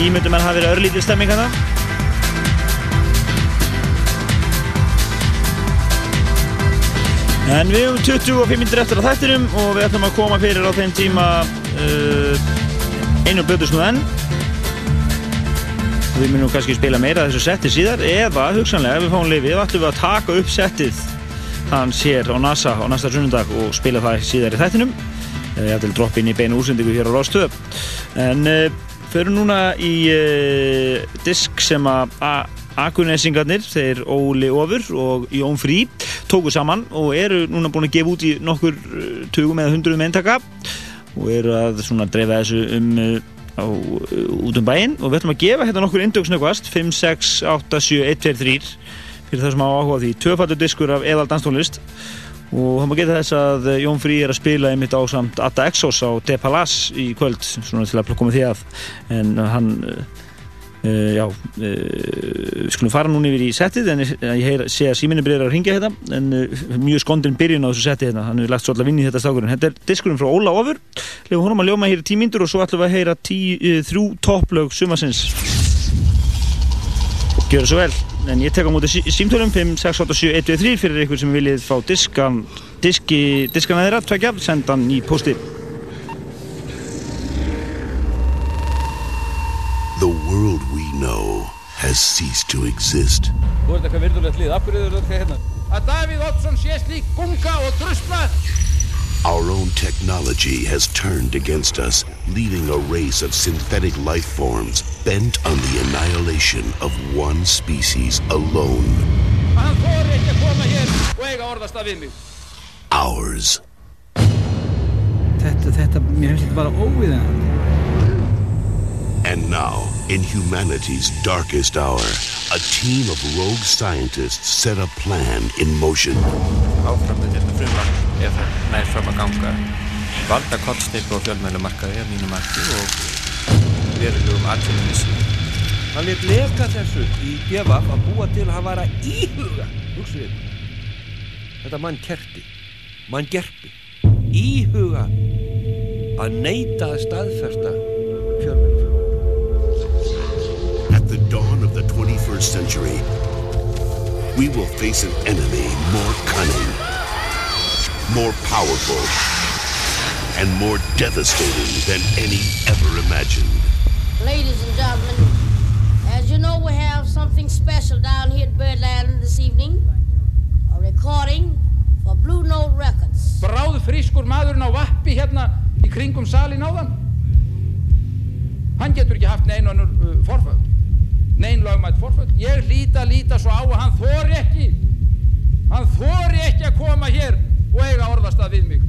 ímyndum en hafa verið örlítið stemming hérna. En við höfum 25 minnir eftir á þættinum og við ætlum að koma fyrir á þeim tíma uh, einu blöðusnúð enn. Við munum kannski spila meira þessu setti síðar eða hugsanlega ef við fáum lifið ætlum við að taka upp settið hans hér á NASA á næsta sunnundag og spila það síðar í þættinum ég ætlum að droppa inn í beinu úrsendingu hér á Rástöð en uh, fyrir núna í uh, disk sem að Akunesingarnir, þeir Óli Ofur og Jón Frí tóku saman og eru núna búin að gefa út í nokkur uh, tugum eða hundruðum eintaka og eru að svona dreifa þessu um uh, á, út um bæinn. Og við ætlum að gefa hérna nokkur indöksnöggvast 5, 6, 8, 7, 1, 2, 3 fyrir það sem á áhuga því. Tvöfaldur diskur af eðal danstónlist. Og það má geta þess að Jón Frí er að spila einmitt á samt Atta Exos á De Palace í kvöld svona til að koma því að. En hann Uh, já, uh, skulum fara núna yfir í settið en ég, heyr, sé að síminni byrjar að ringja hérna en uh, mjög skondin byrjun á þessu settið hérna. Hann hefur lagt svolítið að vinna í þetta stákurinn þetta er diskurinn frá Óla Ofur. Lefum honum að ljóma hér í tímindur og svo ætlum við að heyra tí, þrjú topplög sumasins Gjör það svo vel. En ég tek á móti sí, símtölum 5, 6, 8, 7, 1, 2, 3 fyrir ykkur sem viljið fá diskan diski, diskana þeirra, tvekja, senda hann í posti has ceased to exist. Þú ert eitthvað virðulegt lið, af hverju eru þetta hérna? Að Davíð Oddsson sé slík gunga og drusla Our own technology has turned against us, leading a race of synthetic life forms bent on the annihilation of one species alone. hann þóri ekki að koma hér og eiga orðast að við mig. Ours. Þetta, þetta, mér finnst þetta bara óviðan. And now, in humanity's darkest hour, a team of rogue scientists set a plan in motion. áfram með þetta frumvarp ef það nær fram að ganga valda kollsteipu á fjölmælumarkaði að mínu marki og verulegum atvinnumissi. Hann létt leka þessu í BFF að búa til að hann var að íhuga hugsiðið þetta mann kerti mann gerpi íhuga að neyta að staðfersta fjölmjölum At the dawn of the 21st century, we will face an enemy more cunning, more powerful, and more devastating than any ever imagined. Ladies and gentlemen, as you know, we have something special down here at Birdland this evening. A recording for Blue Note Records. Bráð frískur maðurinn á vappi hérna í kringum salin áðan. Hann getur ekki haft neinn önnur uh, forföll. Neinn lögmætt forföll. Ég líta, líta svo á að hann þóri ekki. Hann þóri ekki að koma hér og eiga orðastað við mig.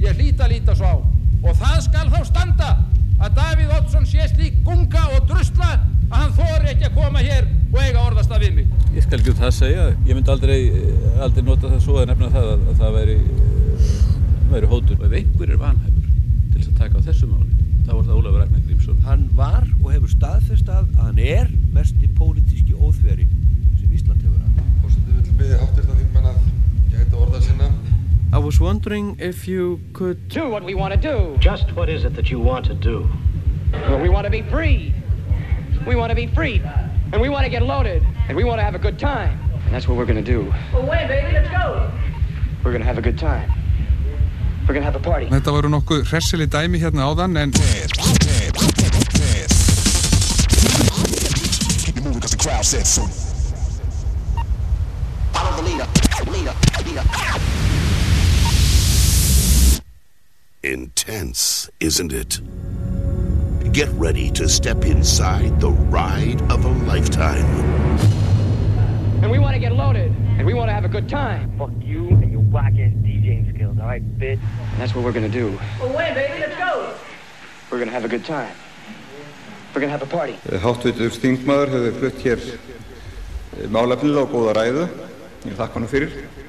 Ég líta, líta svo á. Og það skal þá standa að Davíð Oddsson sé slík gunga og drusla að hann þóri ekki að koma hér og eiga orðastað við mig. Ég skal ekki um það segja. Ég myndi aldrei, aldrei nota það svo að nefna það að, að það væri, væri hótur. Og ef einhver er vanhæfur til þess að taka á þessu máli, þá er það Ólafur Ragnar Grímsson. hann wondering if you could do what we want to do. Just what is it that you want to do? Well, we want to be free. We want to be free. And we want to get loaded. And we want to have a good time. And that's what we're going to do. Well, wait, baby, let's go. We're going to have a good time. We're going to have a party. Þetta voru nokkuð hressili dæmi hérna áðan en Keep it moving Intense, isn't it? Get ready to step inside the ride of a lifetime. And we want to get loaded. And we want to have a good time. Fuck you and your whack-ass DJing skills, all right, bitch? And that's what we're going to do. Well, wait, baby, let's go. We're going to have a good time. We're going to have a party. Háttvítur þingmaður hefur flutt hér eh, málefnilega og góða ræðu. Ég þakka hann fyrir.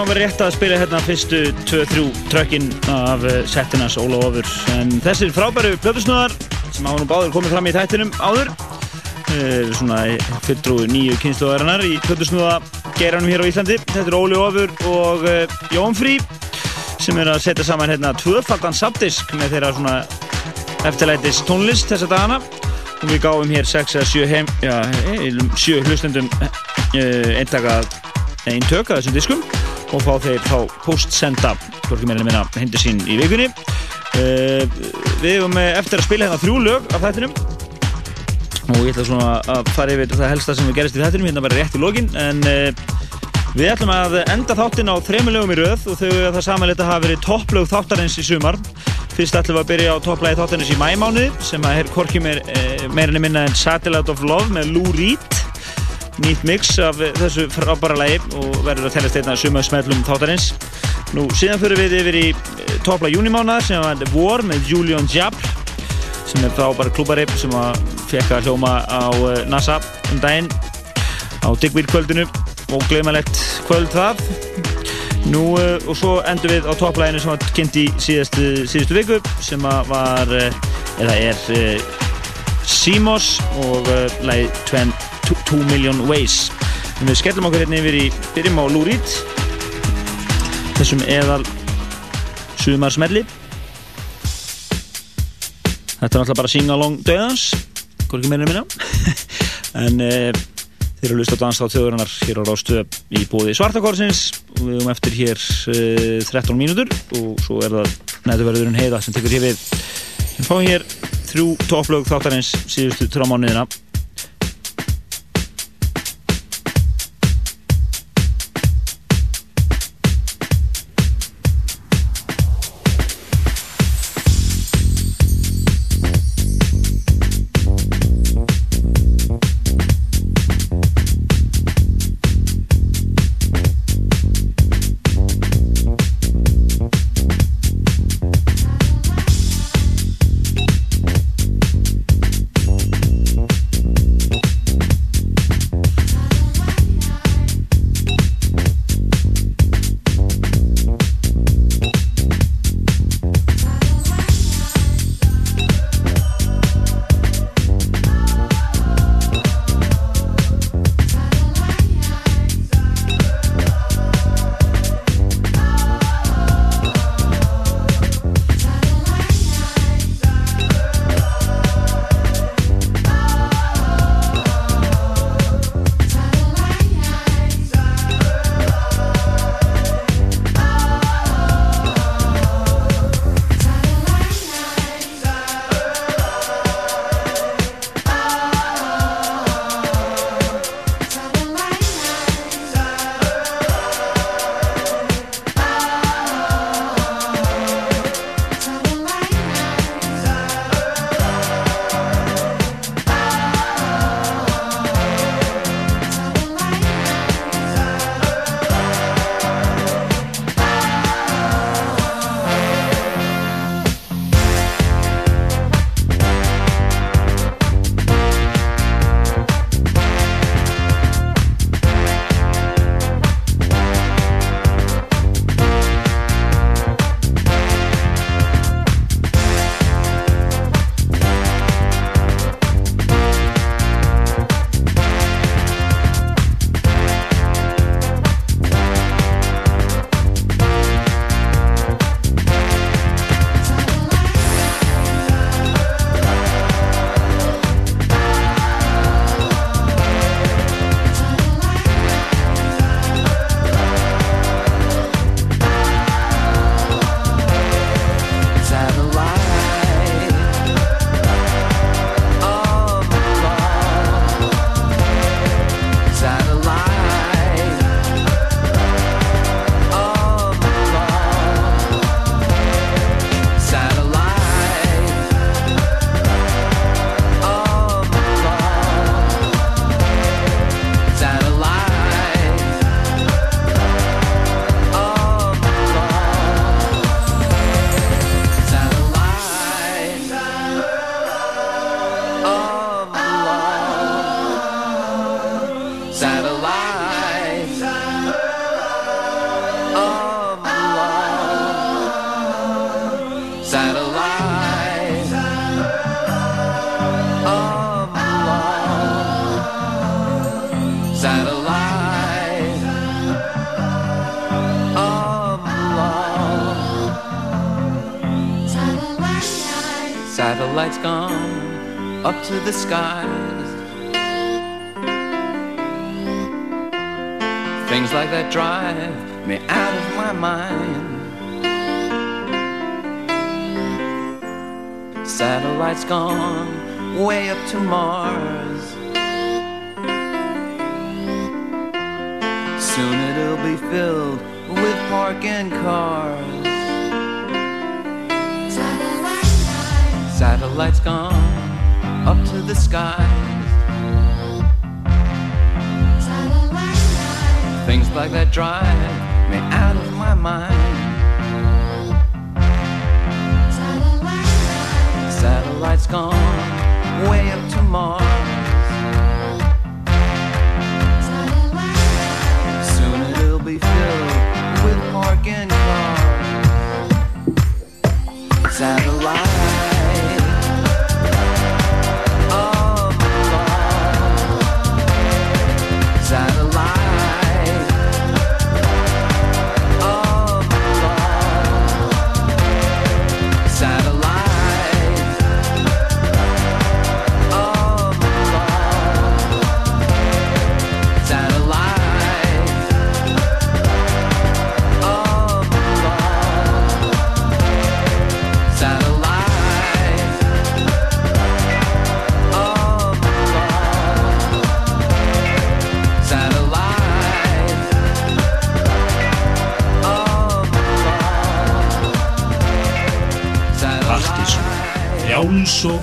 Náum verið rétt að spila hérna fyrstu 2-3 trökkinn af eh, settinans Óla Ofur en þessir frábæru blöðusnöðar sem hafa nú báður komið fram í þættinum áður er svona fyrrtrú nýju kynnslóðarinnar í blöðusnöða geranum hér á Íslandi. Þetta er Óli Ofur og uh, Jón Frí sem er að setja saman hérna tvöfaldan sabdisk með þeirra svona eftirlætis tónlist þessa dagana. Og við gáum hér 6 eða 7 heim, já, 7 hlustendum eintaka eintök að þessum diskum og fá þeir þá postsenda hvorki meira minna hindi sín í vikunni. Uh, við hefum eftir að spila hérna þrjú lög af þættinum. Og ég ætla svona að fara yfir það helsta sem gerist í þættinum hérna bara rétt í lokin en uh, við ætlum að enda þáttin á þrejum lögum í röð og þau það samanleita hafa verið topplög þáttarins í sumar. Fyrst ætlum við að byrja á topplægi þáttarins í mæmánuði sem að er hvorki meir, uh, meirinni minna en Satellite of Love með Lou Reed nýtt mix af þessu frábæra lægi og verður að tellast einna suma smellum þáttarins. Nú síðan fyrir við yfir í toppla júnimánaðar sem var War með Julian Jabr sem er frábæra klúbari sem að fekk að hljóma á NASA um daginn á Digvír kvöldinu og glemalegt kvöld það. Nú og svo endur við á topplæginu sem var kynnt í síðastu, síðustu viku sem var, eða er Simos og lægi 20 2 Million Ways. En við skellum okkur hérna yfir í byrjum á Lúrít. Þessum eðal sumarsmelli. Þetta er náttúrulega bara sing-along döðans hvort ekki meira minna. En e, þeir eru að lusta á dansa á þjóðurinnar hér á Rástöð í bóði Svartakórsins og við höfum eftir hér e, 13 mínútur. Og svo er það nætuverðurinn heiða sem tekur hér við. Við fáum hér þrjú topplög þáttarins síðustu trámániðina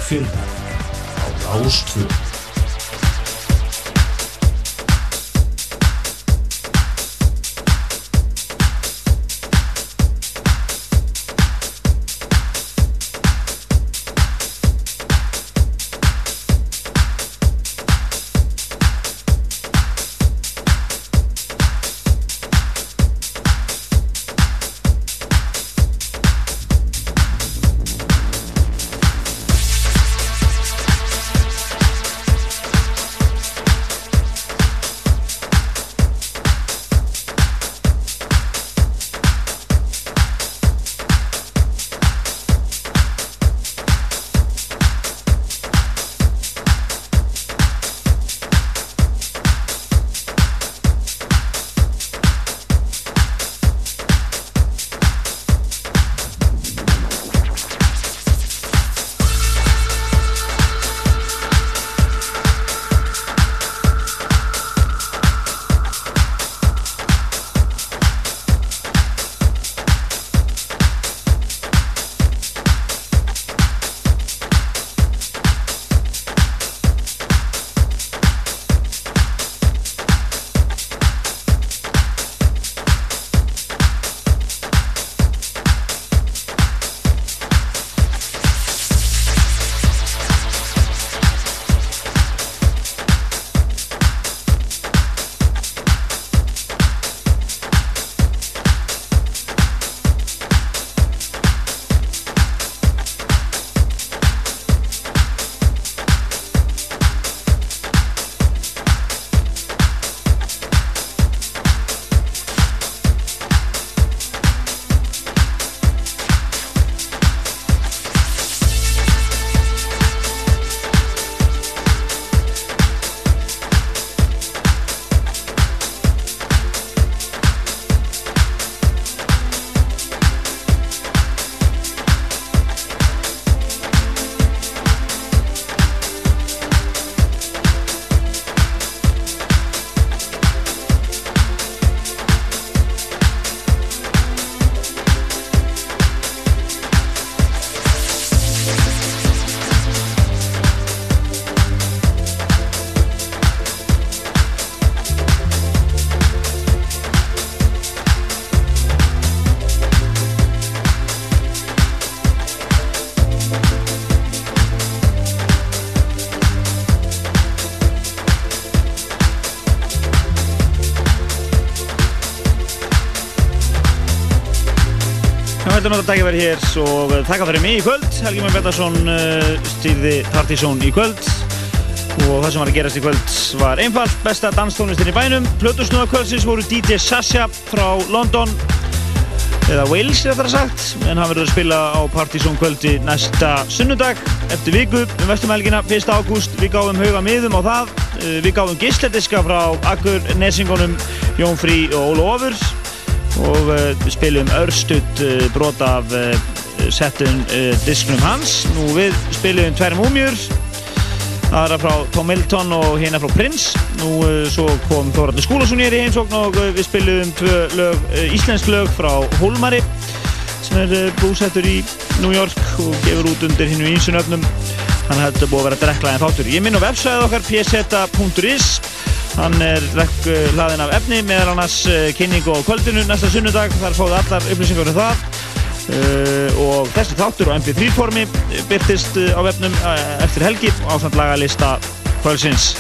og þetta er náttúrulega dagið hér og taka fyrir mig í kvöld. Helgi Már Bjartarsson uh, stýrði Partizón í kvöld. Og það sem var að gerast í kvöld var einfalt. Besta danstónlistin í bænum. Plutusnúða kvöldsins voru DJ Sasha frá London. Eða Wales er þetta sagt. En hann verður að spila á Partizón kvöldi næsta sunnudag eftir viku um vestumælgina 1. ágúst við gáðum hauga miðum á það. Uh, við gáðum gíslediska frá Akkur Nesingunum Jón Frí og Óla Ofurs og uh, við spilum örstutt uh, brot af settum uh, disknum hans. Nú við spilum tverjum úmjur aðra frá Tom Milton og hérna frá Prince. Nú svo kom Þóraldur Skúlason hér í heimsókn og við spilum tvö lög, íslensk lög frá Hólmari sem er búsettur í New York og gefur út undir hinnu ímsunöfnum hann hefði búið að vera dreklaðin þáttur. Ég minn á websæðið okkar pseta.is hann er rekk hlaðin af efni meðal annars uh, kynningu á kvöldinu næsta sunnudag. Þar fóðu allar upplýsingar um það. Uh, og þessi þáttur á mp3 formi byrtist uh, á vefnum eftir helgi á samt lagalista kvöldsins.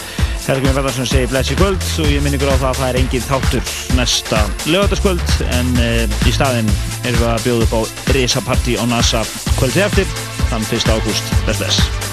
Helgjum Verðarsson segi blessi kvöld og ég minn ykkur á það að það er engin þáttur næsta lögataskvöld en uh, í staðinn erum við að bjóða upp á risapartí á NASA kvöldi eftir þann 1. ágúst. Bless bless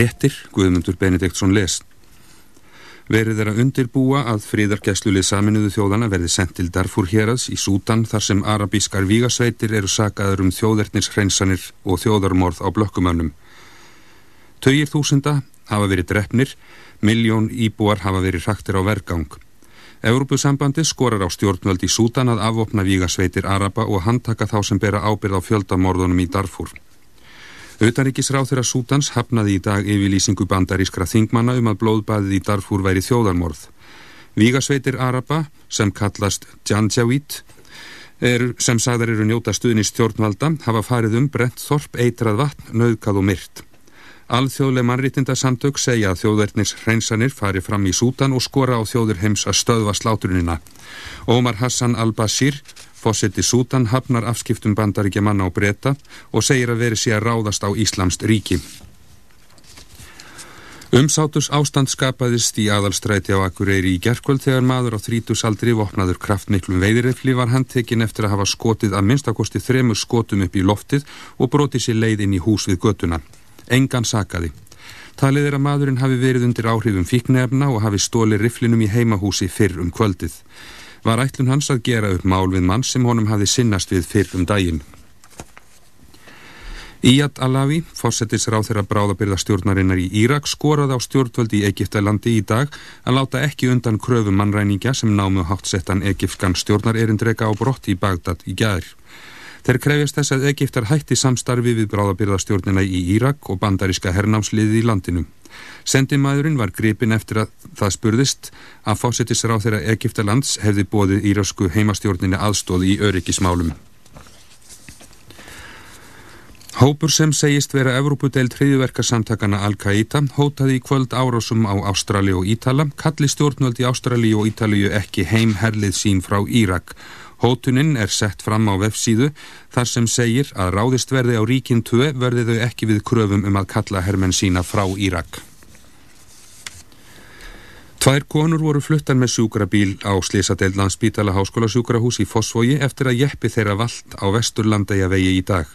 Fréttir, Guðmundur Benediktsson les. Verið er að undirbúa að fríðargæslulið saminuðu þjóðana verði sendt til Darfur hérads í Sútan þar sem arabískar vígasveitir eru sakaður um þjóðernishreinsanir og þjóðarmorð á blökkumönnum. Töyir þúsunda hafa verið drefnir, miljón íbúar hafa verið hraktir á vergang. Evrópusambandi skorar á stjórnvöld í Sútan að afvopna vígasveitir araba og handtaka þá sem bera ábyrð á fjöldamorðunum í Darfur. Auðaríkisráð þeirra Sútans hafnaði í dag yfirlýsingu bandarískra þingmanna um að blóðbæðið í Darfur væri þjóðarmorð. Vígasveitir Araba, sem kallast Janjaweed, sem sagðar eru njóta stuðni stjórnvalda, hafa farið um brent þorp eitrað vatn, nauðkað og myrt. Alþjóðleg mannrýtindasamtök segja að þjóðverðnis hreinsanir fari fram í Sútan og skora á þjóður heims að stöðva slátrunina. Ómar Hassan al-Bashir, fósetti Sútan, hafnar afskiptum bandaríkja manna á breyta og segir að veri sé að ráðast á Íslamst ríki. Umsátus ástand skapaðist í aðalstræti á Akureyri í gerkvöld þegar maður á þrítusaldri vopnaður kraftmiklum veiðirefli var handtekinn eftir að hafa skotið að minnstakosti þremur skotum upp í loftið og brotið sér leið inn í hús við götuna. Engan sakaði. Talið er að maðurinn hafi verið undir áhrifum fíknefna og hafi stólið riflinum í heimahúsi fyrr um kvöldið. Var ætlun hans að gera upp mál við mann sem honum hafi sinnast við fyrr um daginn. Iyad Alawi, fórsetisráð þeirra bráðabyrðastjórnarinnar í Írak, skoraði á stjórnvöldi í Egiptalandi í dag að láta ekki undan kröfum mannræningja sem námu hátsettan egipskan stjórnarerindrega á brott í Bagdad í gæðir. Þeir krefjast þess að Egiptar hætti samstarfi við bráðabyrðastjórnina í Írak og bandaríska hernámsliði í landinu. Sendimæðurinn var gripin eftir að það spurðist að fórsetisráð þeirra Egiptalands hefði bóðið írasku heimastjórnina aðstóði í öryggismálum. Hópur sem segist vera Evrópudeild hriðverkarsamtakana Al-Qaida hótaði í kvöld árásum á Ástrali og Ítala, kalli stjórnvöld í Ástrali og Ítaliju ekki heim herlið sín frá Írak. Hótunin er sett fram á vefsíðu þar sem segir að ráðist verði á ríkin 2 verði þau ekki við kröfum um að kalla hermenn sína frá Írak. Tvær konur voru fluttar með sjúkrabíl á Slisadeild landsbítala háskóla sjúkrahús í Fossvogi eftir að jeppi þeirra vald á Vesturlandæja vegi í dag.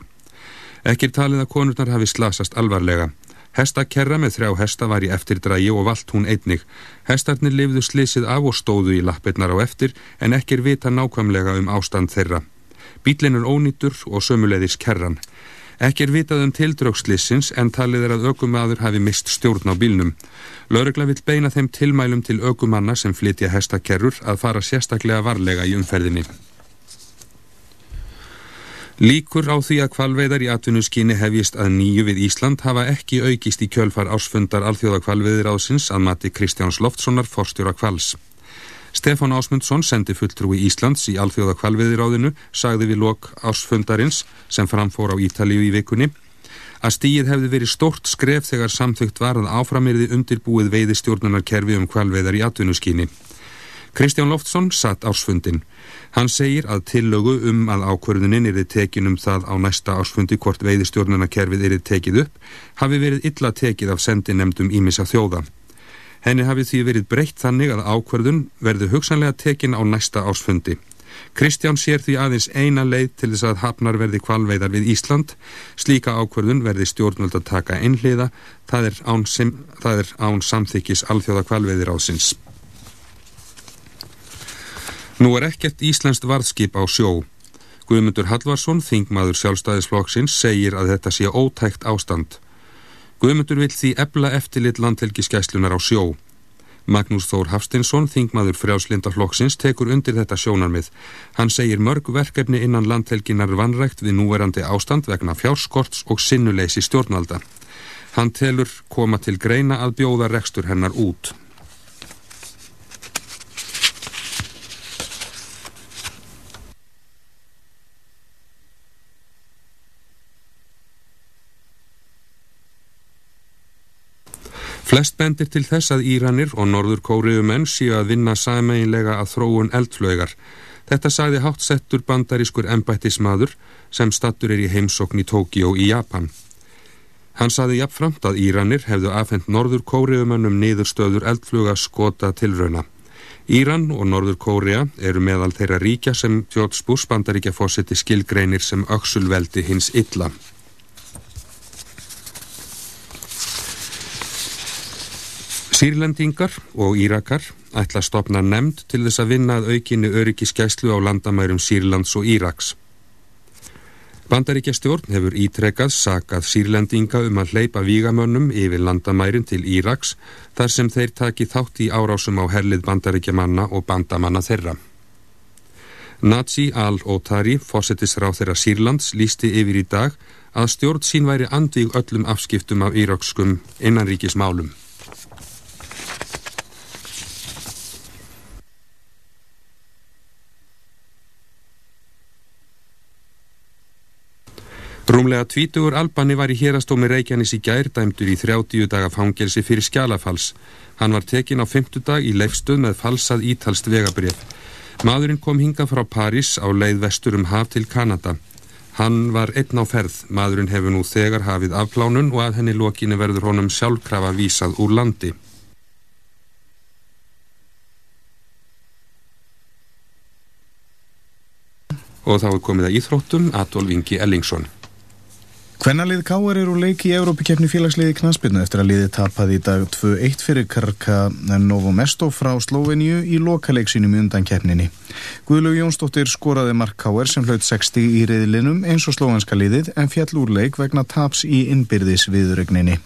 Ekki er talið að konurnar hafi slasast alvarlega. Hestakerra með þrjá hesta var í eftirdrægi og vald hún einnig. Hestarnir lifðu slísið af og stóðu í lappirnar á eftir en ekki er vita nákvæmlega um ástand þeirra. Bílinn er ónýtur og sömuleiðis kerran. Ekki er vitað um tildrökslissins en talið er að ökumadur hafi mist stjórn á bílnum. Lörgla vil beina þeim tilmælum til ökumanna sem flytja hestakerrur að fara sérstaklega varlega í umferðinni. Líkur á því að kvalveiðar í atvinnuskyni hefjist að nýju við Ísland hafa ekki aukist í kjölfar ásfundar alþjóða kvalveiðiráðsins að mati Kristjáns Loftssonar forstjóra kvals. Stefán Ásmundsson sendi fulltrúi Íslands í alþjóða kvalveiðiráðinu, sagði við lok ásfundarins sem framfór á Ítalíu í vikunni, að stíið hefði verið stort skref þegar samþygt var að áframirði undirbúið veiðistjórnunarkerfi um kvalveiðar í atvinnuskyni. Kristján Loftsson satt ásfundin. Hann segir að tillögu um að ákverðunin er tekin um það á næsta ásfundi hvort veiðistjórnarkerfið er tekið upp hafi verið illa tekið af sendinemdum ímissa þjóða. Henni hafi því verið breytt þannig að ákverðun verði hugsanlega tekin á næsta ásfundi. Kristján sér því aðeins eina leið til þess að hafnar verði kvalveiðar við Ísland. Slíka ákverðun verði stjórnvöld að taka einhliða, það er án, sem, það er án samþykis alþjóða kvalveiðir ásins. Nú er ekkert Íslenskt varðskip á sjó. Guðmundur Hallvarsson, þingmaður sjálfstæðisflokksins, segir að þetta sé ótækt ástand. Guðmundur vill því ebla eftirlit landhelgiskæslunar á sjó. Magnús Þór Hafstinsson, þingmaður frjálslindaflokksins, tekur undir þetta sjónarmið. Hann segir mörg verkefni innan landhelginar vanrækt við núverandi ástand vegna fjárskorts og sinnuleysi stjórnvalda. Hann telur koma til greina að bjóða rekstur hennar út. Flest bendir til þess að Íranir og Norður Kóriumenn séu að vinna sameinlega að þróun eldflögar. Þetta sagði hátsettur bandarískur embættismadur sem stattur er í heimsokn í Tókíó í Japan. Hann saði jafnframt að Íranir hefðu afhengt Norður Kóriumennum niðurstöður eldfluga skota tilrauna. Íran og Norður Kórea eru meðal þeirra ríkja sem George Bush bandaríkja fórseti skilgreinir sem öksulveldi hins illa. Sýrlendingar og Írakar ætla að stopna nefnd til þess að vinna að aukinni öryggiskeslu á landamærum Sýrlands og Íraks. Bandaríkja stjórn hefur ítrekað sakað sírlendinga um að hleypa vígamönnum yfir landamærin til Íraks þar sem þeir taki þátt í árásum á herlið bandaríkja manna og bandamanna þeirra. Nazi al-Otari, fósettisráð þeirra Sýrlands, lísti yfir í dag að stjórn sín væri andvíg öllum afskiptum af írakskum innanríkismálum. Rúmlega tvítugur Albani var í hérastómi Reykjanes í gær dæmdur í 30 daga fangelsi fyrir skjalafals. Hann var tekin á 50 dag í leifstöð með falsað ítalst vegabrif. Maðurinn kom hinga frá París á leið vestur um haf til Kanada. Hann var einn á ferð. Maðurinn hefur nú þegar hafið afplánun og að henni lokinu verður honum sjálfkrafa vísað úr landi. Og þá er komið að íþróttum Adolf Ingi Ellingsson. Hvernalið Káar er úr leiki í Európikeppni félagsliði knastbyrnu eftir að liði tapaði í dag 2-1 fyrir Karka Novo Mesto frá Sloveníu í lokaleiksínum undan keppninni. Guðlaug Jónsdóttir skoraði mark Káar sem hlaut 60 í reyðlinum eins og slovenska liðið en fjall úr leik vegna taps í innbyrðis viðrögninni.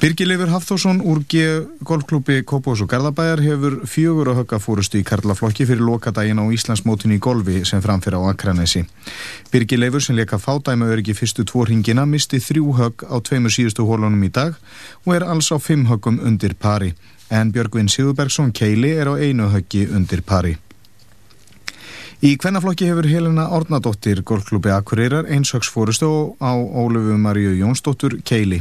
Birgileifur Hafþórsson úr G golfklúpi Kópós og Garðabæjar hefur fjögur að högga fórustu í Karlaflokki fyrir lokadaginn á Íslandsmótinu í golfi sem framfyrir á Akranesi. Birgileifur sem leka fádæma öryggi fyrstu tvo ringina misti þrjú högg á tveimur síðustu hólunum í dag og er alls á fimm höggum undir pari en Björgvin Sigurbergsson Keili er á einu höggi undir pari. Í kvennaflokki hefur Helena Ornadóttir golfklúpi Akureyrar einsöks fórustu á Ólufu Maríu Jónsdóttur Keili.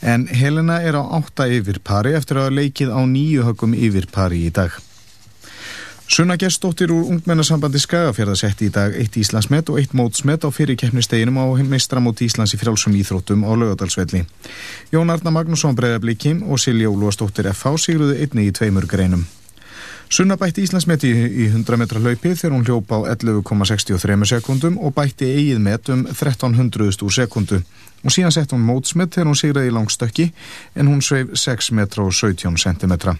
En Helena er á átta yfir pari eftir að leikið á nýju högum yfir pari í dag. Sunna Gerstóttir úr ungmennasambandi Skagafjörða setti í dag eitt Íslandsmet og eitt mótsmet á fyrirkeppnisteginum á meistramót Íslands í frjálsum íþróttum á lögadalsvelli. Jón Arna Magnússon Breiðablikim og Silja Úlúastóttir FH sigruðu einni í tveimur greinum. Sunna bætti Íslandsmeti í 100 metra hlaupi þegar hún hljópa á 11,63 sekundum og bætti eigið met um 1300 úr sekundu og síðan sett hún mótsmet þegar hún sigraði í langstökki en hún sveif 6 metra og 17 cm.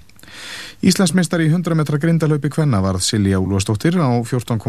Íslandsmeistar í 100 metra grindalöpi kvenna varð Silja Úlúastóttir á 14,5